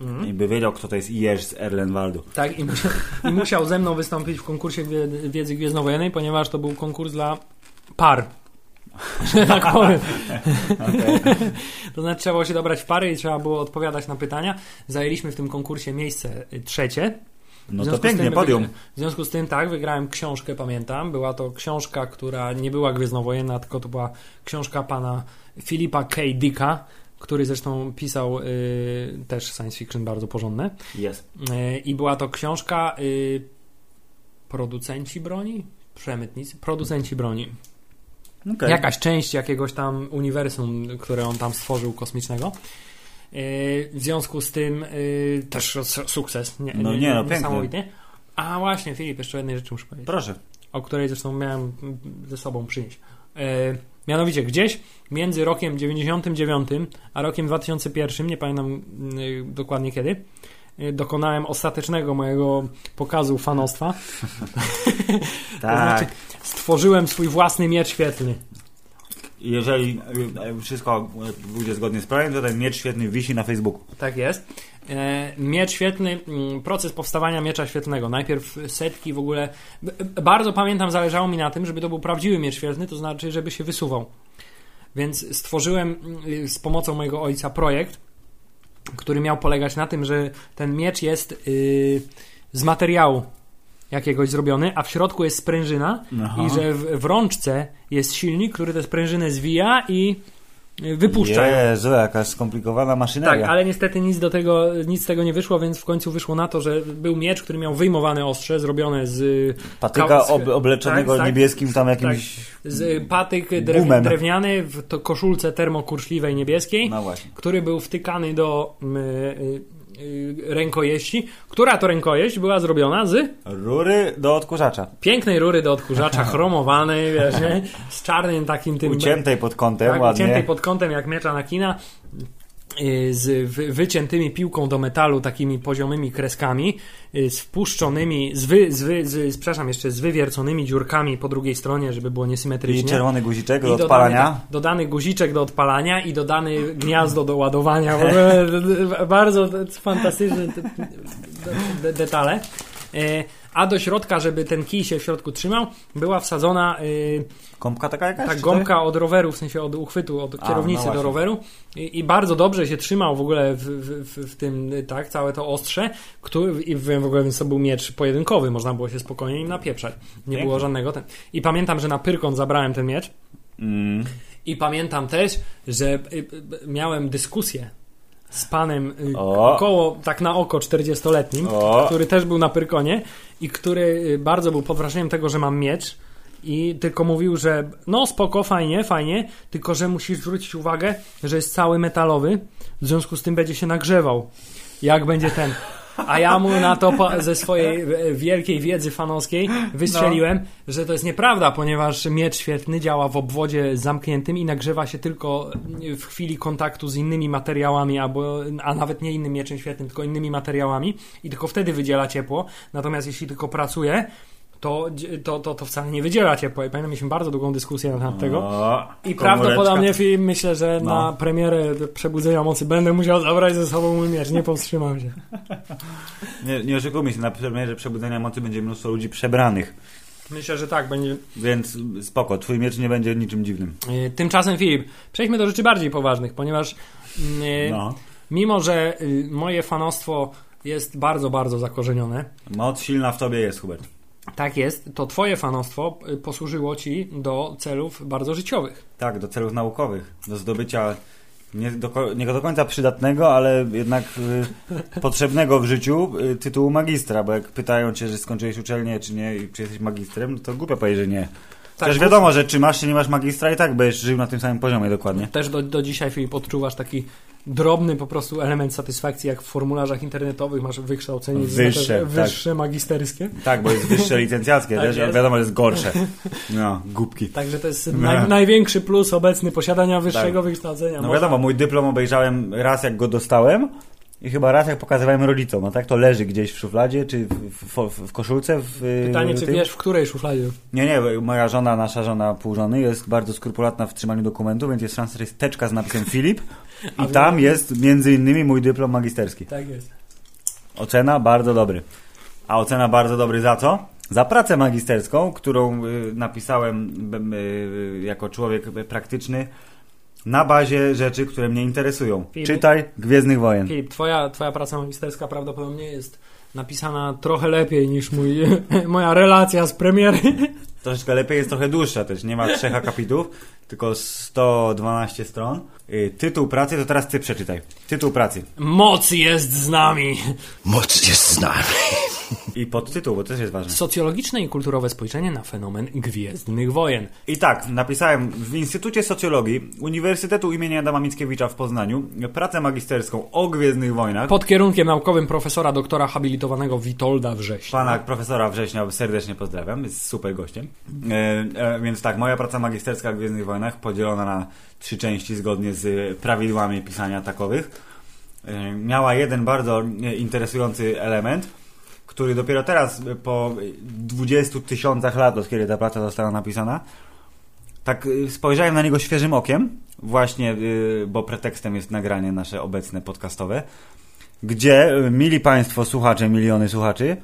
Mhm. i by wiedział, kto to jest Jerz z Erlenwaldu. Tak, i musiał, i musiał ze mną wystąpić w konkursie wie- wiedzy gwiezdnowojennej, ponieważ to był konkurs dla par. Że tak powiem. to znaczy trzeba było się dobrać w pary i trzeba było odpowiadać na pytania. Zajęliśmy w tym konkursie miejsce y, trzecie. No to pięknie, tym podium. W związku z tym tak, wygrałem książkę, pamiętam. Była to książka, która nie była gwiezdnowojenna, tylko to była książka pana Filipa K. Dicka, który zresztą pisał y, też science fiction bardzo porządne. Jest. E, I była to książka y, Producenci broni? Przemytnicy? Producenci broni. Okay. Jakaś część jakiegoś tam uniwersum, które on tam stworzył kosmicznego. E, W związku z tym y, też su- sukces. Nie, No nie, no, niesamowity. A właśnie, Filip, jeszcze jednej rzeczy muszę powiedzieć Proszę. o której zresztą miałem ze sobą przynieść. E, mianowicie gdzieś między rokiem 99 a rokiem 2001, nie pamiętam dokładnie kiedy, dokonałem ostatecznego mojego pokazu fanostwa. To Tak. znaczy, stworzyłem swój własny miecz świetlny. Jeżeli e, wszystko e, pójdzie zgodnie z prawem, to ten miecz świetny wisi na Facebooku. Tak jest. E, miecz świetlny, mm, proces powstawania miecza świetlnego. Najpierw setki w ogóle. Bardzo pamiętam, zależało mi na tym, żeby to był prawdziwy miecz świetlny, to znaczy, żeby się wysuwał. Więc stworzyłem mm, z pomocą mojego ojca projekt, który miał polegać na tym, że ten miecz jest yy, z materiału jakiegoś zrobiony, a w środku jest sprężyna Aha. i że w, w rączce jest silnik, który tę sprężynę zwija i wypuszcza. Jezu, jakaś skomplikowana maszyneria. Tak, ale niestety nic do tego, nic z tego nie wyszło, więc w końcu wyszło na to, że był miecz, który miał wyjmowane ostrze, zrobione z Patyka Ka- z- ob, obleczonego tak, tak. niebieskim tam jakimś... z patyk drew, Gumem. drewniany w to koszulce termokurczliwej niebieskiej, No właśnie. który był wtykany do y, y, y, rękojeści, która to rękojeść była zrobiona z Rury do odkurzacza. pięknej rury do odkurzacza, chromowanej, wiesz, nie? z czarnym takim tym... Uciętej pod kątem, tak, ładnie. uciętej pod kątem jak miecza na kina y, z wy- wyciętymi piłką do metalu takimi poziomymi kreskami y, z wpuszczonymi z, wy, z, wy, z, przepraszam, jeszcze z wywierconymi dziurkami po drugiej stronie, żeby było I niesymetrycznie. czerwony guziczek do I dodany, odpalania. tak, dodany guziczek do odpalania i dodany gniazdo do ładowania. Bardzo fantastyczne detale. E, A do środka, żeby ten kij się w środku trzymał, była wsadzona y, Kąpka taka jakaś? ta czy gąbka od roweru, w sensie od uchwytu, od A, kierownicy no do roweru I, i bardzo dobrze się trzymał w ogóle w, w, w, tym, y, tak, całe to ostrze, który, i w w ogóle więc to był miecz pojedynkowy, można było się spokojnie nim napieprzać. Nie Pięknie. było żadnego ten. I pamiętam, że na Pyrkon zabrałem ten miecz Mm. i pamiętam też, że y, y, miałem dyskusję z panem y, O. około, tak na oko 40-letnim, O. który też był na Pyrkonie i który y, bardzo był pod wrażeniem tego, że mam miecz i tylko mówił, że no spoko, fajnie, fajnie, tylko że musisz zwrócić uwagę, że jest cały metalowy, w związku z tym będzie się nagrzewał. Jak będzie ten. A ja mu na to ze swojej e, wielkiej wiedzy fanowskiej wystrzeliłem, że to jest nieprawda, ponieważ miecz świetlny działa w obwodzie zamkniętym i nagrzewa się tylko w chwili kontaktu z innymi materiałami, albo, a nawet nie innym mieczem świetlnym, tylko innymi materiałami i tylko wtedy wydziela ciepło. Natomiast jeśli tylko pracuje, to, to, to, to wcale nie wydziela ciepła. I pamiętam, mieliśmy bardzo długą dyskusję na temat tego. I prawdopodobnie film, myślę, że No. na premierę Przebudzenia Mocy będę musiał zabrać ze sobą mój miecz. Nie powstrzymam się. Nie, nie oszukujmy się, na premierze Przebudzenia Mocy będzie mnóstwo ludzi przebranych. Myślę, że tak będzie. Więc spoko, twój miecz nie będzie niczym dziwnym. Yy, Tymczasem, Filip, przejdźmy do rzeczy bardziej poważnych, ponieważ yy, No. mimo, że yy, moje fanostwo jest bardzo, bardzo zakorzenione, Moc silna w tobie jest, Hubert. Tak jest, to twoje fanostwo yy, posłużyło ci do celów bardzo życiowych. Tak, do celów naukowych, do zdobycia nie do, nie do końca przydatnego, ale jednak y, potrzebnego w życiu y, tytułu magistra, bo jak pytają cię, że skończyłeś uczelnię, czy nie, i czy jesteś magistrem, no to głupio powiedzieć, że nie. Tak, Też wiadomo, że czy masz, czy nie masz magistra i tak będziesz żył na tym samym poziomie dokładnie. Też do, do dzisiaj, Filip, odczuwasz taki drobny po prostu element satysfakcji, jak w formularzach internetowych masz wykształcenie Wyższe, znaczy, tak. wyższe magisterskie. Tak, bo jest wyższe licencjackie, Tak też, jest. wiadomo, że jest gorsze. No, głupki. Także to jest No. naj, największy plus obecny posiadania wyższego wykształcenia. No Można- wiadomo, mój dyplom obejrzałem raz jak go dostałem i chyba raz jak pokazywałem rodzicom, no tak to leży gdzieś w szufladzie, czy w, w, w, koszulce. W, Pytanie, w czy tym. wiesz, w której szufladzie? Nie, nie, moja żona, nasza żona pół żony jest bardzo skrupulatna w trzymaniu dokumentów, więc jest szansa, że jest teczka z napisem Filip A i wy- tam jest między innymi mój dyplom magisterski. Tak jest. Ocena bardzo dobry. A ocena bardzo dobry za co? Za pracę magisterską, którą y, napisałem y, jako człowiek praktyczny na bazie rzeczy, które mnie interesują. Filip? Czytaj Gwiezdnych Wojen. Filip, twoja, twoja praca magisterska prawdopodobnie jest napisana trochę lepiej niż mój, moja relacja z premiery. Troszeczkę lepiej, jest trochę dłuższa też. Nie ma trzech akapitów, tylko 112 stron. Y, Tytuł pracy to teraz ty przeczytaj. Tytuł pracy. Moc jest z nami. Moc jest z nami. I podtytuł, bo to też jest ważne. Socjologiczne i kulturowe spojrzenie na fenomen Gwiezdnych Wojen. I tak, napisałem w Instytucie Socjologii Uniwersytetu imienia Adama Mickiewicza w Poznaniu pracę magisterską o Gwiezdnych Wojnach. Pod kierunkiem naukowym profesora doktora habilitowanego Witolda Września. Pana profesora Września serdecznie pozdrawiam, jest super gościem. E, e, więc tak, moja praca magisterska o Gwiezdnych Wojnach podzielona na trzy części zgodnie z prawidłami pisania takowych. E, miała jeden bardzo interesujący element, który dopiero teraz, po 20 tysiącach lat, od kiedy ta praca została napisana, tak spojrzałem na niego świeżym okiem, właśnie, bo pretekstem jest nagranie nasze obecne podcastowe, gdzie, mili Państwo słuchacze, miliony słuchaczy,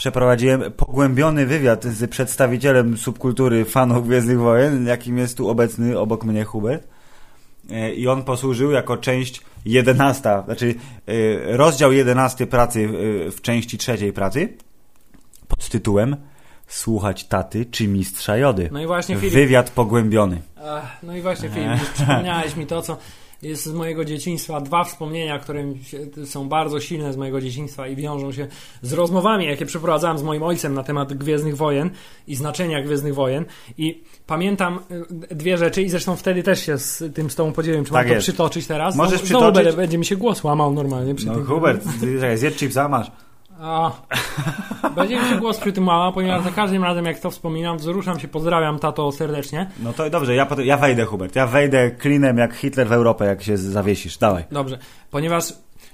przeprowadziłem pogłębiony wywiad z przedstawicielem subkultury fanów Gwiezdnych Wojen, jakim jest tu obecny obok mnie Hubert. e, i on posłużył jako część 11, znaczy e, rozdział 11 pracy e, w części trzeciej pracy pod tytułem Słuchać taty czy mistrza jody. No i właśnie Filip. Wywiad pogłębiony. Ach, no i właśnie Filip, przypomniałeś mi to, co jest z mojego dzieciństwa. Dwa wspomnienia, które są bardzo silne z mojego dzieciństwa i wiążą się z rozmowami, jakie przeprowadzałem z moim ojcem na temat Gwiezdnych Wojen i znaczenia Gwiezdnych Wojen. I pamiętam y, dwie rzeczy i zresztą wtedy też się z tym z tobą podzieliłem. Czy Tak mam to jest. przytoczyć teraz? Możesz znowu przytoczyć? Będzie, będzie mi się głos łamał normalnie przy No tym. Hubert, zjedz chipsa, masz. A, będzie mi się głos przy tym łamał, ponieważ za każdym razem jak to wspominam, wzruszam się, pozdrawiam tato serdecznie. No to dobrze, ja, ja wejdę Hubert, ja wejdę klinem jak Hitler w Europę, jak się zawiesisz, dawaj. Dobrze, ponieważ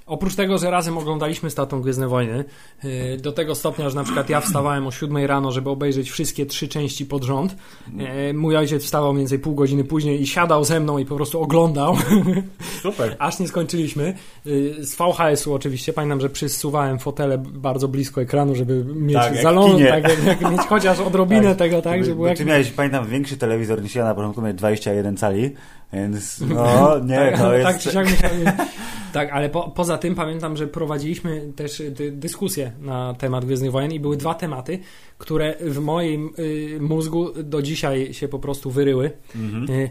oprócz tego, że razem oglądaliśmy z tatą Gwiezdne Wojny, yy, do tego stopnia, że na przykład ja wstawałem o 7 rano, żeby obejrzeć wszystkie trzy części pod rząd. Yy, mój ojciec wstawał mniej więcej pół godziny później i siadał ze mną i po prostu oglądał, Super. aż nie skończyliśmy. Yy, z VHS-u oczywiście, pamiętam, że przysuwałem fotele bardzo blisko ekranu, żeby mieć Tak, zalon, tak, jak, mieć chociaż odrobinę tego, tak, żeby Bo jak ty miałeś, pamiętam, większy telewizor niż ja na początku, miałeś 21 cali, więc no nie, to jest... Tak czy siak musiałem... tak, ale po, poza tym pamiętam, że prowadziliśmy też dy, dyskusję na temat Gwiezdnych Wojen i były dwa tematy, które w moim y, mózgu do dzisiaj się po prostu wyryły. Mhm. Y,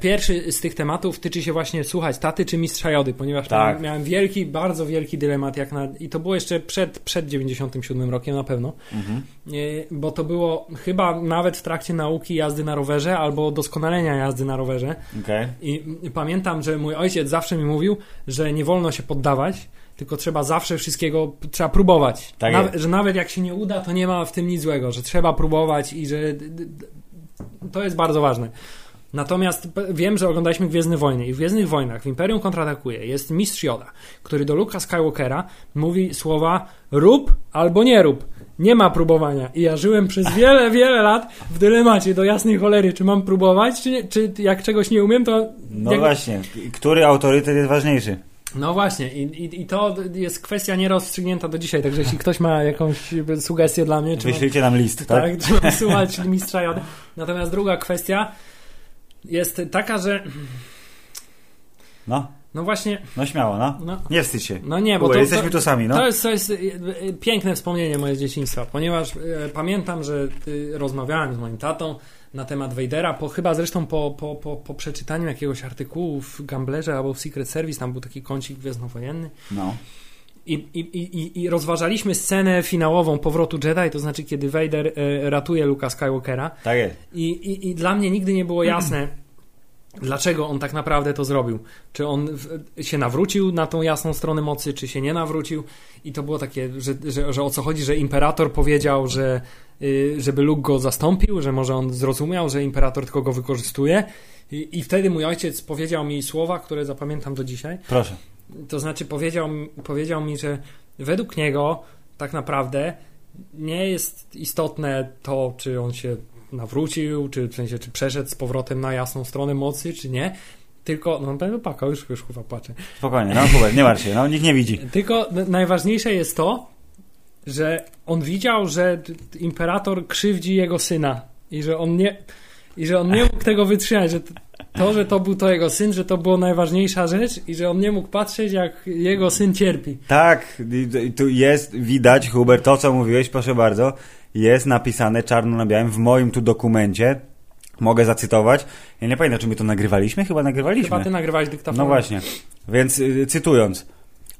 pierwszy z tych tematów tyczy się właśnie słuchać taty czy mistrza jody, ponieważ Tak. miałem, wielki, bardzo wielki dylemat jak na, i to było jeszcze przed, przed 97 rokiem na pewno, Mhm. Y, bo to było chyba nawet w trakcie nauki jazdy na rowerze albo doskonalenia jazdy na rowerze. Okej. I pamiętam, że mój ojciec zawsze mi mówił, że nie wolno się poddawać, tylko trzeba zawsze wszystkiego, trzeba próbować. Tak jest. że nawet jak się nie uda, to nie ma w tym nic złego, że trzeba próbować i że to jest bardzo ważne. Natomiast wiem, że oglądaliśmy Gwiezdne Wojny i w Gwiezdnych Wojnach w Imperium kontratakuje jest mistrz Yoda, który do Luka Skywalkera mówi słowa rób albo nie rób. Nie ma próbowania. I ja żyłem przez wiele, wiele lat w dylemacie do jasnej cholery, czy mam próbować, czy, nie, czy jak czegoś nie umiem, to... No jak... właśnie, który autorytet jest ważniejszy? No właśnie, i, i, i to jest kwestia nierozstrzygnięta do dzisiaj, także jeśli ktoś ma jakąś sugestię dla mnie, czy mam, Wyślijcie nam list, tak? tak, czy mam słuchać mistrza Jody. Natomiast druga kwestia jest taka, że No, no właśnie, no śmiało, no. no, Nie wstydź się. no nie, bo Kuba, to, jesteśmy to, tu sami, no. to jest, to jest e, piękne wspomnienie moje z dzieciństwa, ponieważ e, pamiętam, że e, rozmawiałem z moim tatą na temat Vadera, po, chyba zresztą po, po, po, po przeczytaniu jakiegoś artykułu w Gamblerze albo w Secret Service, tam był taki kącik gwiezdnowojenny no. I, i, i, I rozważaliśmy scenę finałową powrotu Jedi, to znaczy kiedy Vader e, ratuje Luka Skywalkera. Tak jest. I, i, I dla mnie nigdy nie było jasne, dlaczego on tak naprawdę to zrobił. Czy on się nawrócił na tą jasną stronę mocy, czy się nie nawrócił. I to było takie, że, że, że o co chodzi, że imperator powiedział, że y, żeby Luke go zastąpił, że może on zrozumiał, że imperator tylko go wykorzystuje. I, I wtedy mój ojciec powiedział mi słowa, które zapamiętam do dzisiaj. Proszę. To znaczy powiedział, mi- powiedział mi, że według niego tak naprawdę nie jest istotne to, czy on się nawrócił, czy w sensie, czy przeszedł z powrotem na jasną stronę mocy, czy nie. Tylko, no będę płakał, już, już chyba płaczę. Spokojnie, no Hubert, nie martw się, no nikt nie widzi. Tylko najważniejsze jest to, że on widział, że imperator krzywdzi jego syna i że on nie, i że on nie mógł tego wytrzymać, że to, że to był to jego syn, że to była najważniejsza rzecz i że on nie mógł patrzeć, jak jego syn cierpi. Tak, tu jest, widać, Hubert, to co mówiłeś, proszę bardzo, jest napisane czarno na białym w moim tu dokumencie. Mogę zacytować. Ja nie pamiętam, czy my to nagrywaliśmy? Chyba nagrywaliśmy. Chyba ty nagrywałeś dyktafon. No właśnie. Więc y, cytując.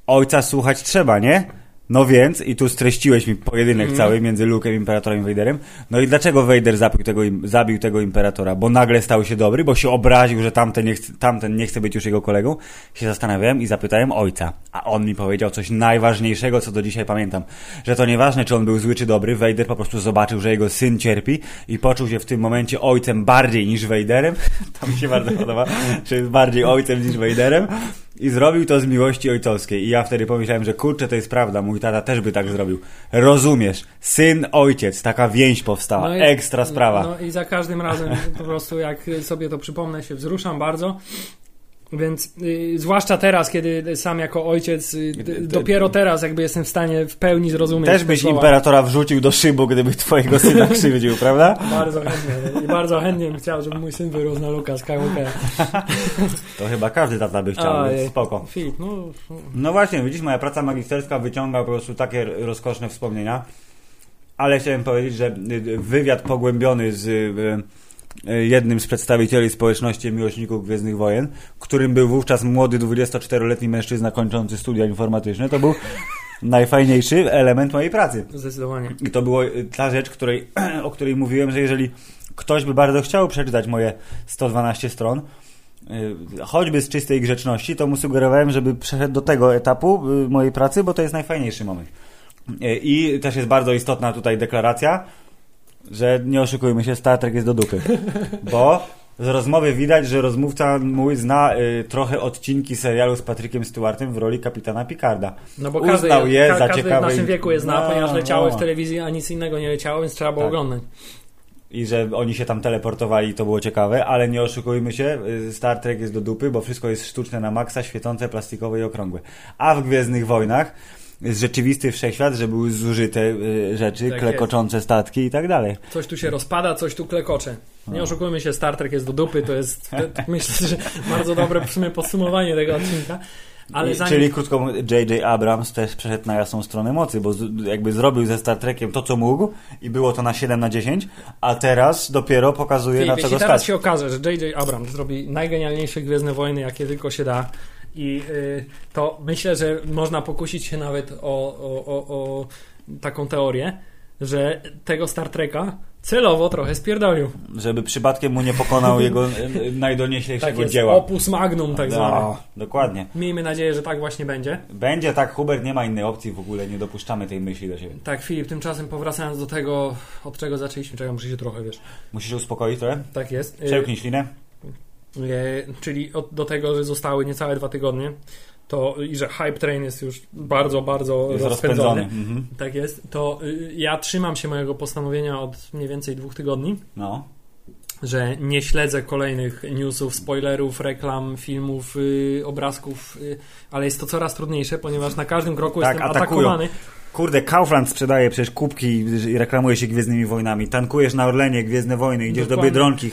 Ojca słuchać trzeba, nie? No więc, i tu streściłeś mi pojedynek Mhm. cały między Luke'em, Imperatorem i Vaderem. No i dlaczego Vader zabił tego, zabił tego Imperatora? Bo nagle stał się dobry, bo się obraził, że tamten nie, chce, tamten nie chce być już jego kolegą. Się zastanawiałem i zapytałem ojca. A on mi powiedział coś najważniejszego, co do dzisiaj pamiętam. Że to nieważne, czy on był zły czy dobry, Vader po prostu zobaczył, że jego syn cierpi i poczuł się w tym momencie ojcem bardziej niż Vaderem. To mi się bardzo podoba, że jest bardziej ojcem niż Vaderem. I zrobił to z miłości ojcowskiej. I ja wtedy pomyślałem, że kurczę, to jest prawda, mój tata też by tak zrobił. Rozumiesz, syn, ojciec, taka więź powstała, i- ekstra sprawa. No i za każdym razem po prostu jak sobie to przypomnę, się wzruszam bardzo. Więc y, zwłaszcza teraz, kiedy sam jako ojciec, y, dopiero teraz jakby jestem w stanie w pełni zrozumieć. Też te byś imperatora wrzucił do szybu, gdyby twojego syna krzywdził, prawda? Bardzo chętnie. I bardzo chętnie bym chciał, żeby mój syn wyrósł na Luka Skywalkera. To chyba każdy tata by chciał, więc spoko. Filip, no... No właśnie, widzisz, moja praca magisterska wyciąga po prostu takie rozkoszne wspomnienia, ale chciałem powiedzieć, że y, wywiad pogłębiony z y, jednym z przedstawicieli społeczności miłośników Gwiezdnych Wojen, którym był wówczas młody 24-letni mężczyzna kończący studia informatyczne, to był najfajniejszy element mojej pracy. Zdecydowanie. I to była ta rzecz, której, o której mówiłem, że jeżeli ktoś by bardzo chciał przeczytać moje 112 stron, y, choćby z czystej grzeczności, to mu sugerowałem, żeby przeszedł do tego etapu mojej pracy, bo to jest najfajniejszy moment. I też jest bardzo istotna tutaj deklaracja, że nie oszukujmy się, Star Trek jest do dupy. Bo z rozmowy widać, że rozmówca mój zna y, trochę odcinki serialu z Patrykiem Stewartem w roli kapitana Picarda. No bo Uznał każdy, je ka- za każdy w ciekawe naszym wieku je zna, No, ponieważ leciały no. w telewizji, a nic innego nie leciało, więc trzeba było Tak. oglądać. i że oni się tam teleportowali, to było ciekawe, ale nie oszukujmy się, y, Star Trek jest do dupy, bo wszystko jest sztuczne na maksa, świecące, plastikowe i okrągłe. A w Gwiezdnych Wojnach jest rzeczywisty wszechświat, że były zużyte y, rzeczy, Tak klekoczące statki i tak dalej. Coś tu się rozpada, coś tu klekocze. Nie oszukujmy się, Star Trek jest do dupy, to jest, myślę, że bardzo dobre w sumie podsumowanie tego odcinka. I, zanim... Czyli krótko J.J. Abrams też przeszedł na jasną stronę mocy, bo z, jakby zrobił ze Star Trekiem to, co mógł i było to na 7 na 10, a teraz dopiero pokazuje, Filip, na co jeśli go teraz stać. się okaże, że J.J. Abrams zrobi najgenialniejsze Gwiezdne Wojny, jakie tylko się da i y, to myślę, że można pokusić się nawet o, o, o, o taką teorię, że tego Star Treka celowo trochę spierdolił. Żeby przypadkiem mu nie pokonał jego y, najdonioślejszego Tak jest, dzieła. opus magnum tak zwane. No, dokładnie. Miejmy nadzieję, że tak właśnie będzie. Będzie tak, Hubert, nie ma innej opcji w ogóle, nie dopuszczamy tej myśli do siebie. Tak, Filip, tymczasem powracając do tego, od czego zaczęliśmy, czego muszę się trochę, wiesz, Musisz się uspokoić trochę? tak jest. Przełknij ślinę. E, czyli od, do tego, że zostały niecałe dwa tygodnie, to i że hype train jest już bardzo, bardzo Jest rozpędzony. rozpędzony. Mhm. Tak jest. To y, ja trzymam się mojego postanowienia od mniej więcej dwóch tygodni, No. że nie śledzę kolejnych newsów, spoilerów, reklam, filmów, y, obrazków, y, ale jest to coraz trudniejsze, ponieważ na każdym kroku Tak, jestem atakują. atakowany. Kurde, Kaufland sprzedaje przecież kubki i reklamuje się Gwiezdnymi Wojnami. Tankujesz na Orlenie Gwiezdne Wojny, idziesz do Dokładnie. Biedronki,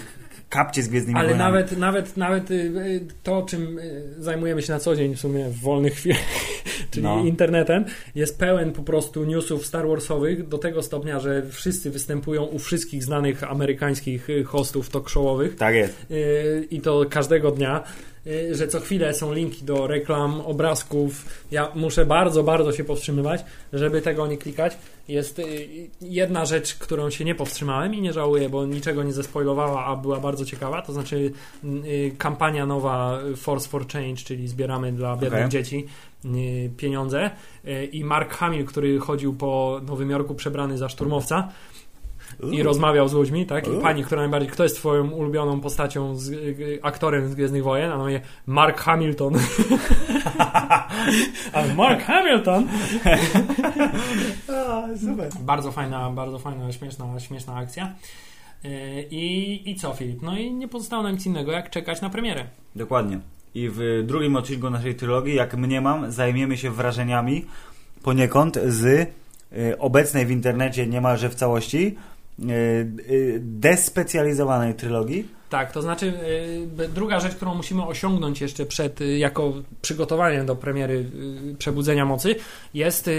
kapcie z Gwiezdnymi Ale Wojnami. nawet, nawet, nawet y, to, czym y, zajmujemy się na co dzień w sumie w wolnych chwilach, czyli No. internetem, jest pełen po prostu newsów Star Warsowych do tego stopnia, że wszyscy występują u wszystkich znanych amerykańskich y, hostów talk showowych Tak jest. i to każdego dnia, że co chwilę są linki do reklam, obrazków. Ja muszę bardzo, bardzo się powstrzymywać, żeby tego nie klikać. Jest y, jedna rzecz, którą się nie powstrzymałem i nie żałuję, bo niczego nie zespoilowała, a była bardzo ciekawa, to znaczy y, kampania nowa Force for Change, czyli zbieramy dla biednych Okej. dzieci y, pieniądze y, i Mark Hamill, który chodził po Nowym Jorku przebrany za szturmowca i rozmawiał z ludźmi, tak? I pani, która najbardziej, kto jest twoją ulubioną postacią, z, y, aktorem z Gwiezdnych Wojen? A on mówi, Mark Hamilton. A Mark Hamilton! super. Bardzo fajna, bardzo fajna, śmieszna, śmieszna akcja. Y, I, I co, Filip? No i nie pozostało nam nic innego, jak czekać na premierę. Dokładnie. I w drugim odcinku naszej trylogii, jak mniemam, zajmiemy się wrażeniami poniekąd z y, obecnej w internecie niemalże w całości y, y, despecjalizowanej trylogii. Tak, to znaczy y, druga rzecz, którą musimy osiągnąć jeszcze przed, jako przygotowanie do premiery Przebudzenia Mocy, jest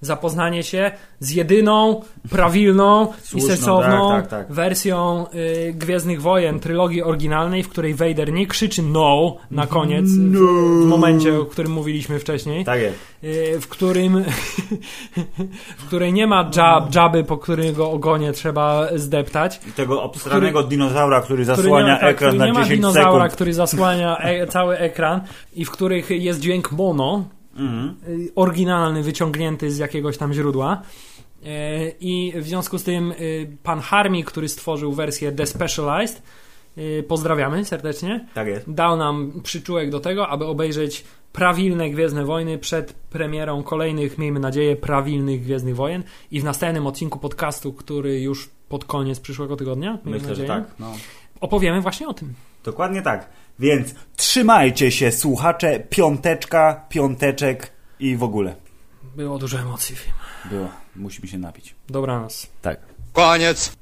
zapoznanie się z jedyną, prawilną i sensowną tak, tak, tak. wersją Gwiezdnych Wojen, trylogii oryginalnej, w której Vader nie krzyczy no na koniec, w, w momencie, o którym mówiliśmy wcześniej, Tak jest. Y, w którym w której nie ma jab, jaby, po którego ogonie trzeba zdeptać, I tego obsranego dinozaura, który który zasłania nie, tak, ekran który na nie ma 10 dinozaura, sekund. który zasłania e, cały ekran i w których jest dźwięk mono, Mhm. y, oryginalny, wyciągnięty z jakiegoś tam źródła. E, I w związku z tym pan Harmi, który stworzył wersję Despecialized, pozdrawiamy serdecznie, Tak jest. dał nam przyczółek do tego, aby obejrzeć prawilne Gwiezdne Wojny przed premierą kolejnych, miejmy nadzieję, prawilnych Gwiezdnych Wojen i w następnym odcinku podcastu, który już pod koniec przyszłego tygodnia, miejmy Myślę, że nadzieję, tak. No. opowiemy właśnie o tym. Dokładnie tak. Więc trzymajcie się, słuchacze, piąteczka, piąteczek i w ogóle. Było dużo emocji w film. Było. Musimy się napić. Dobranoc. Tak. Koniec.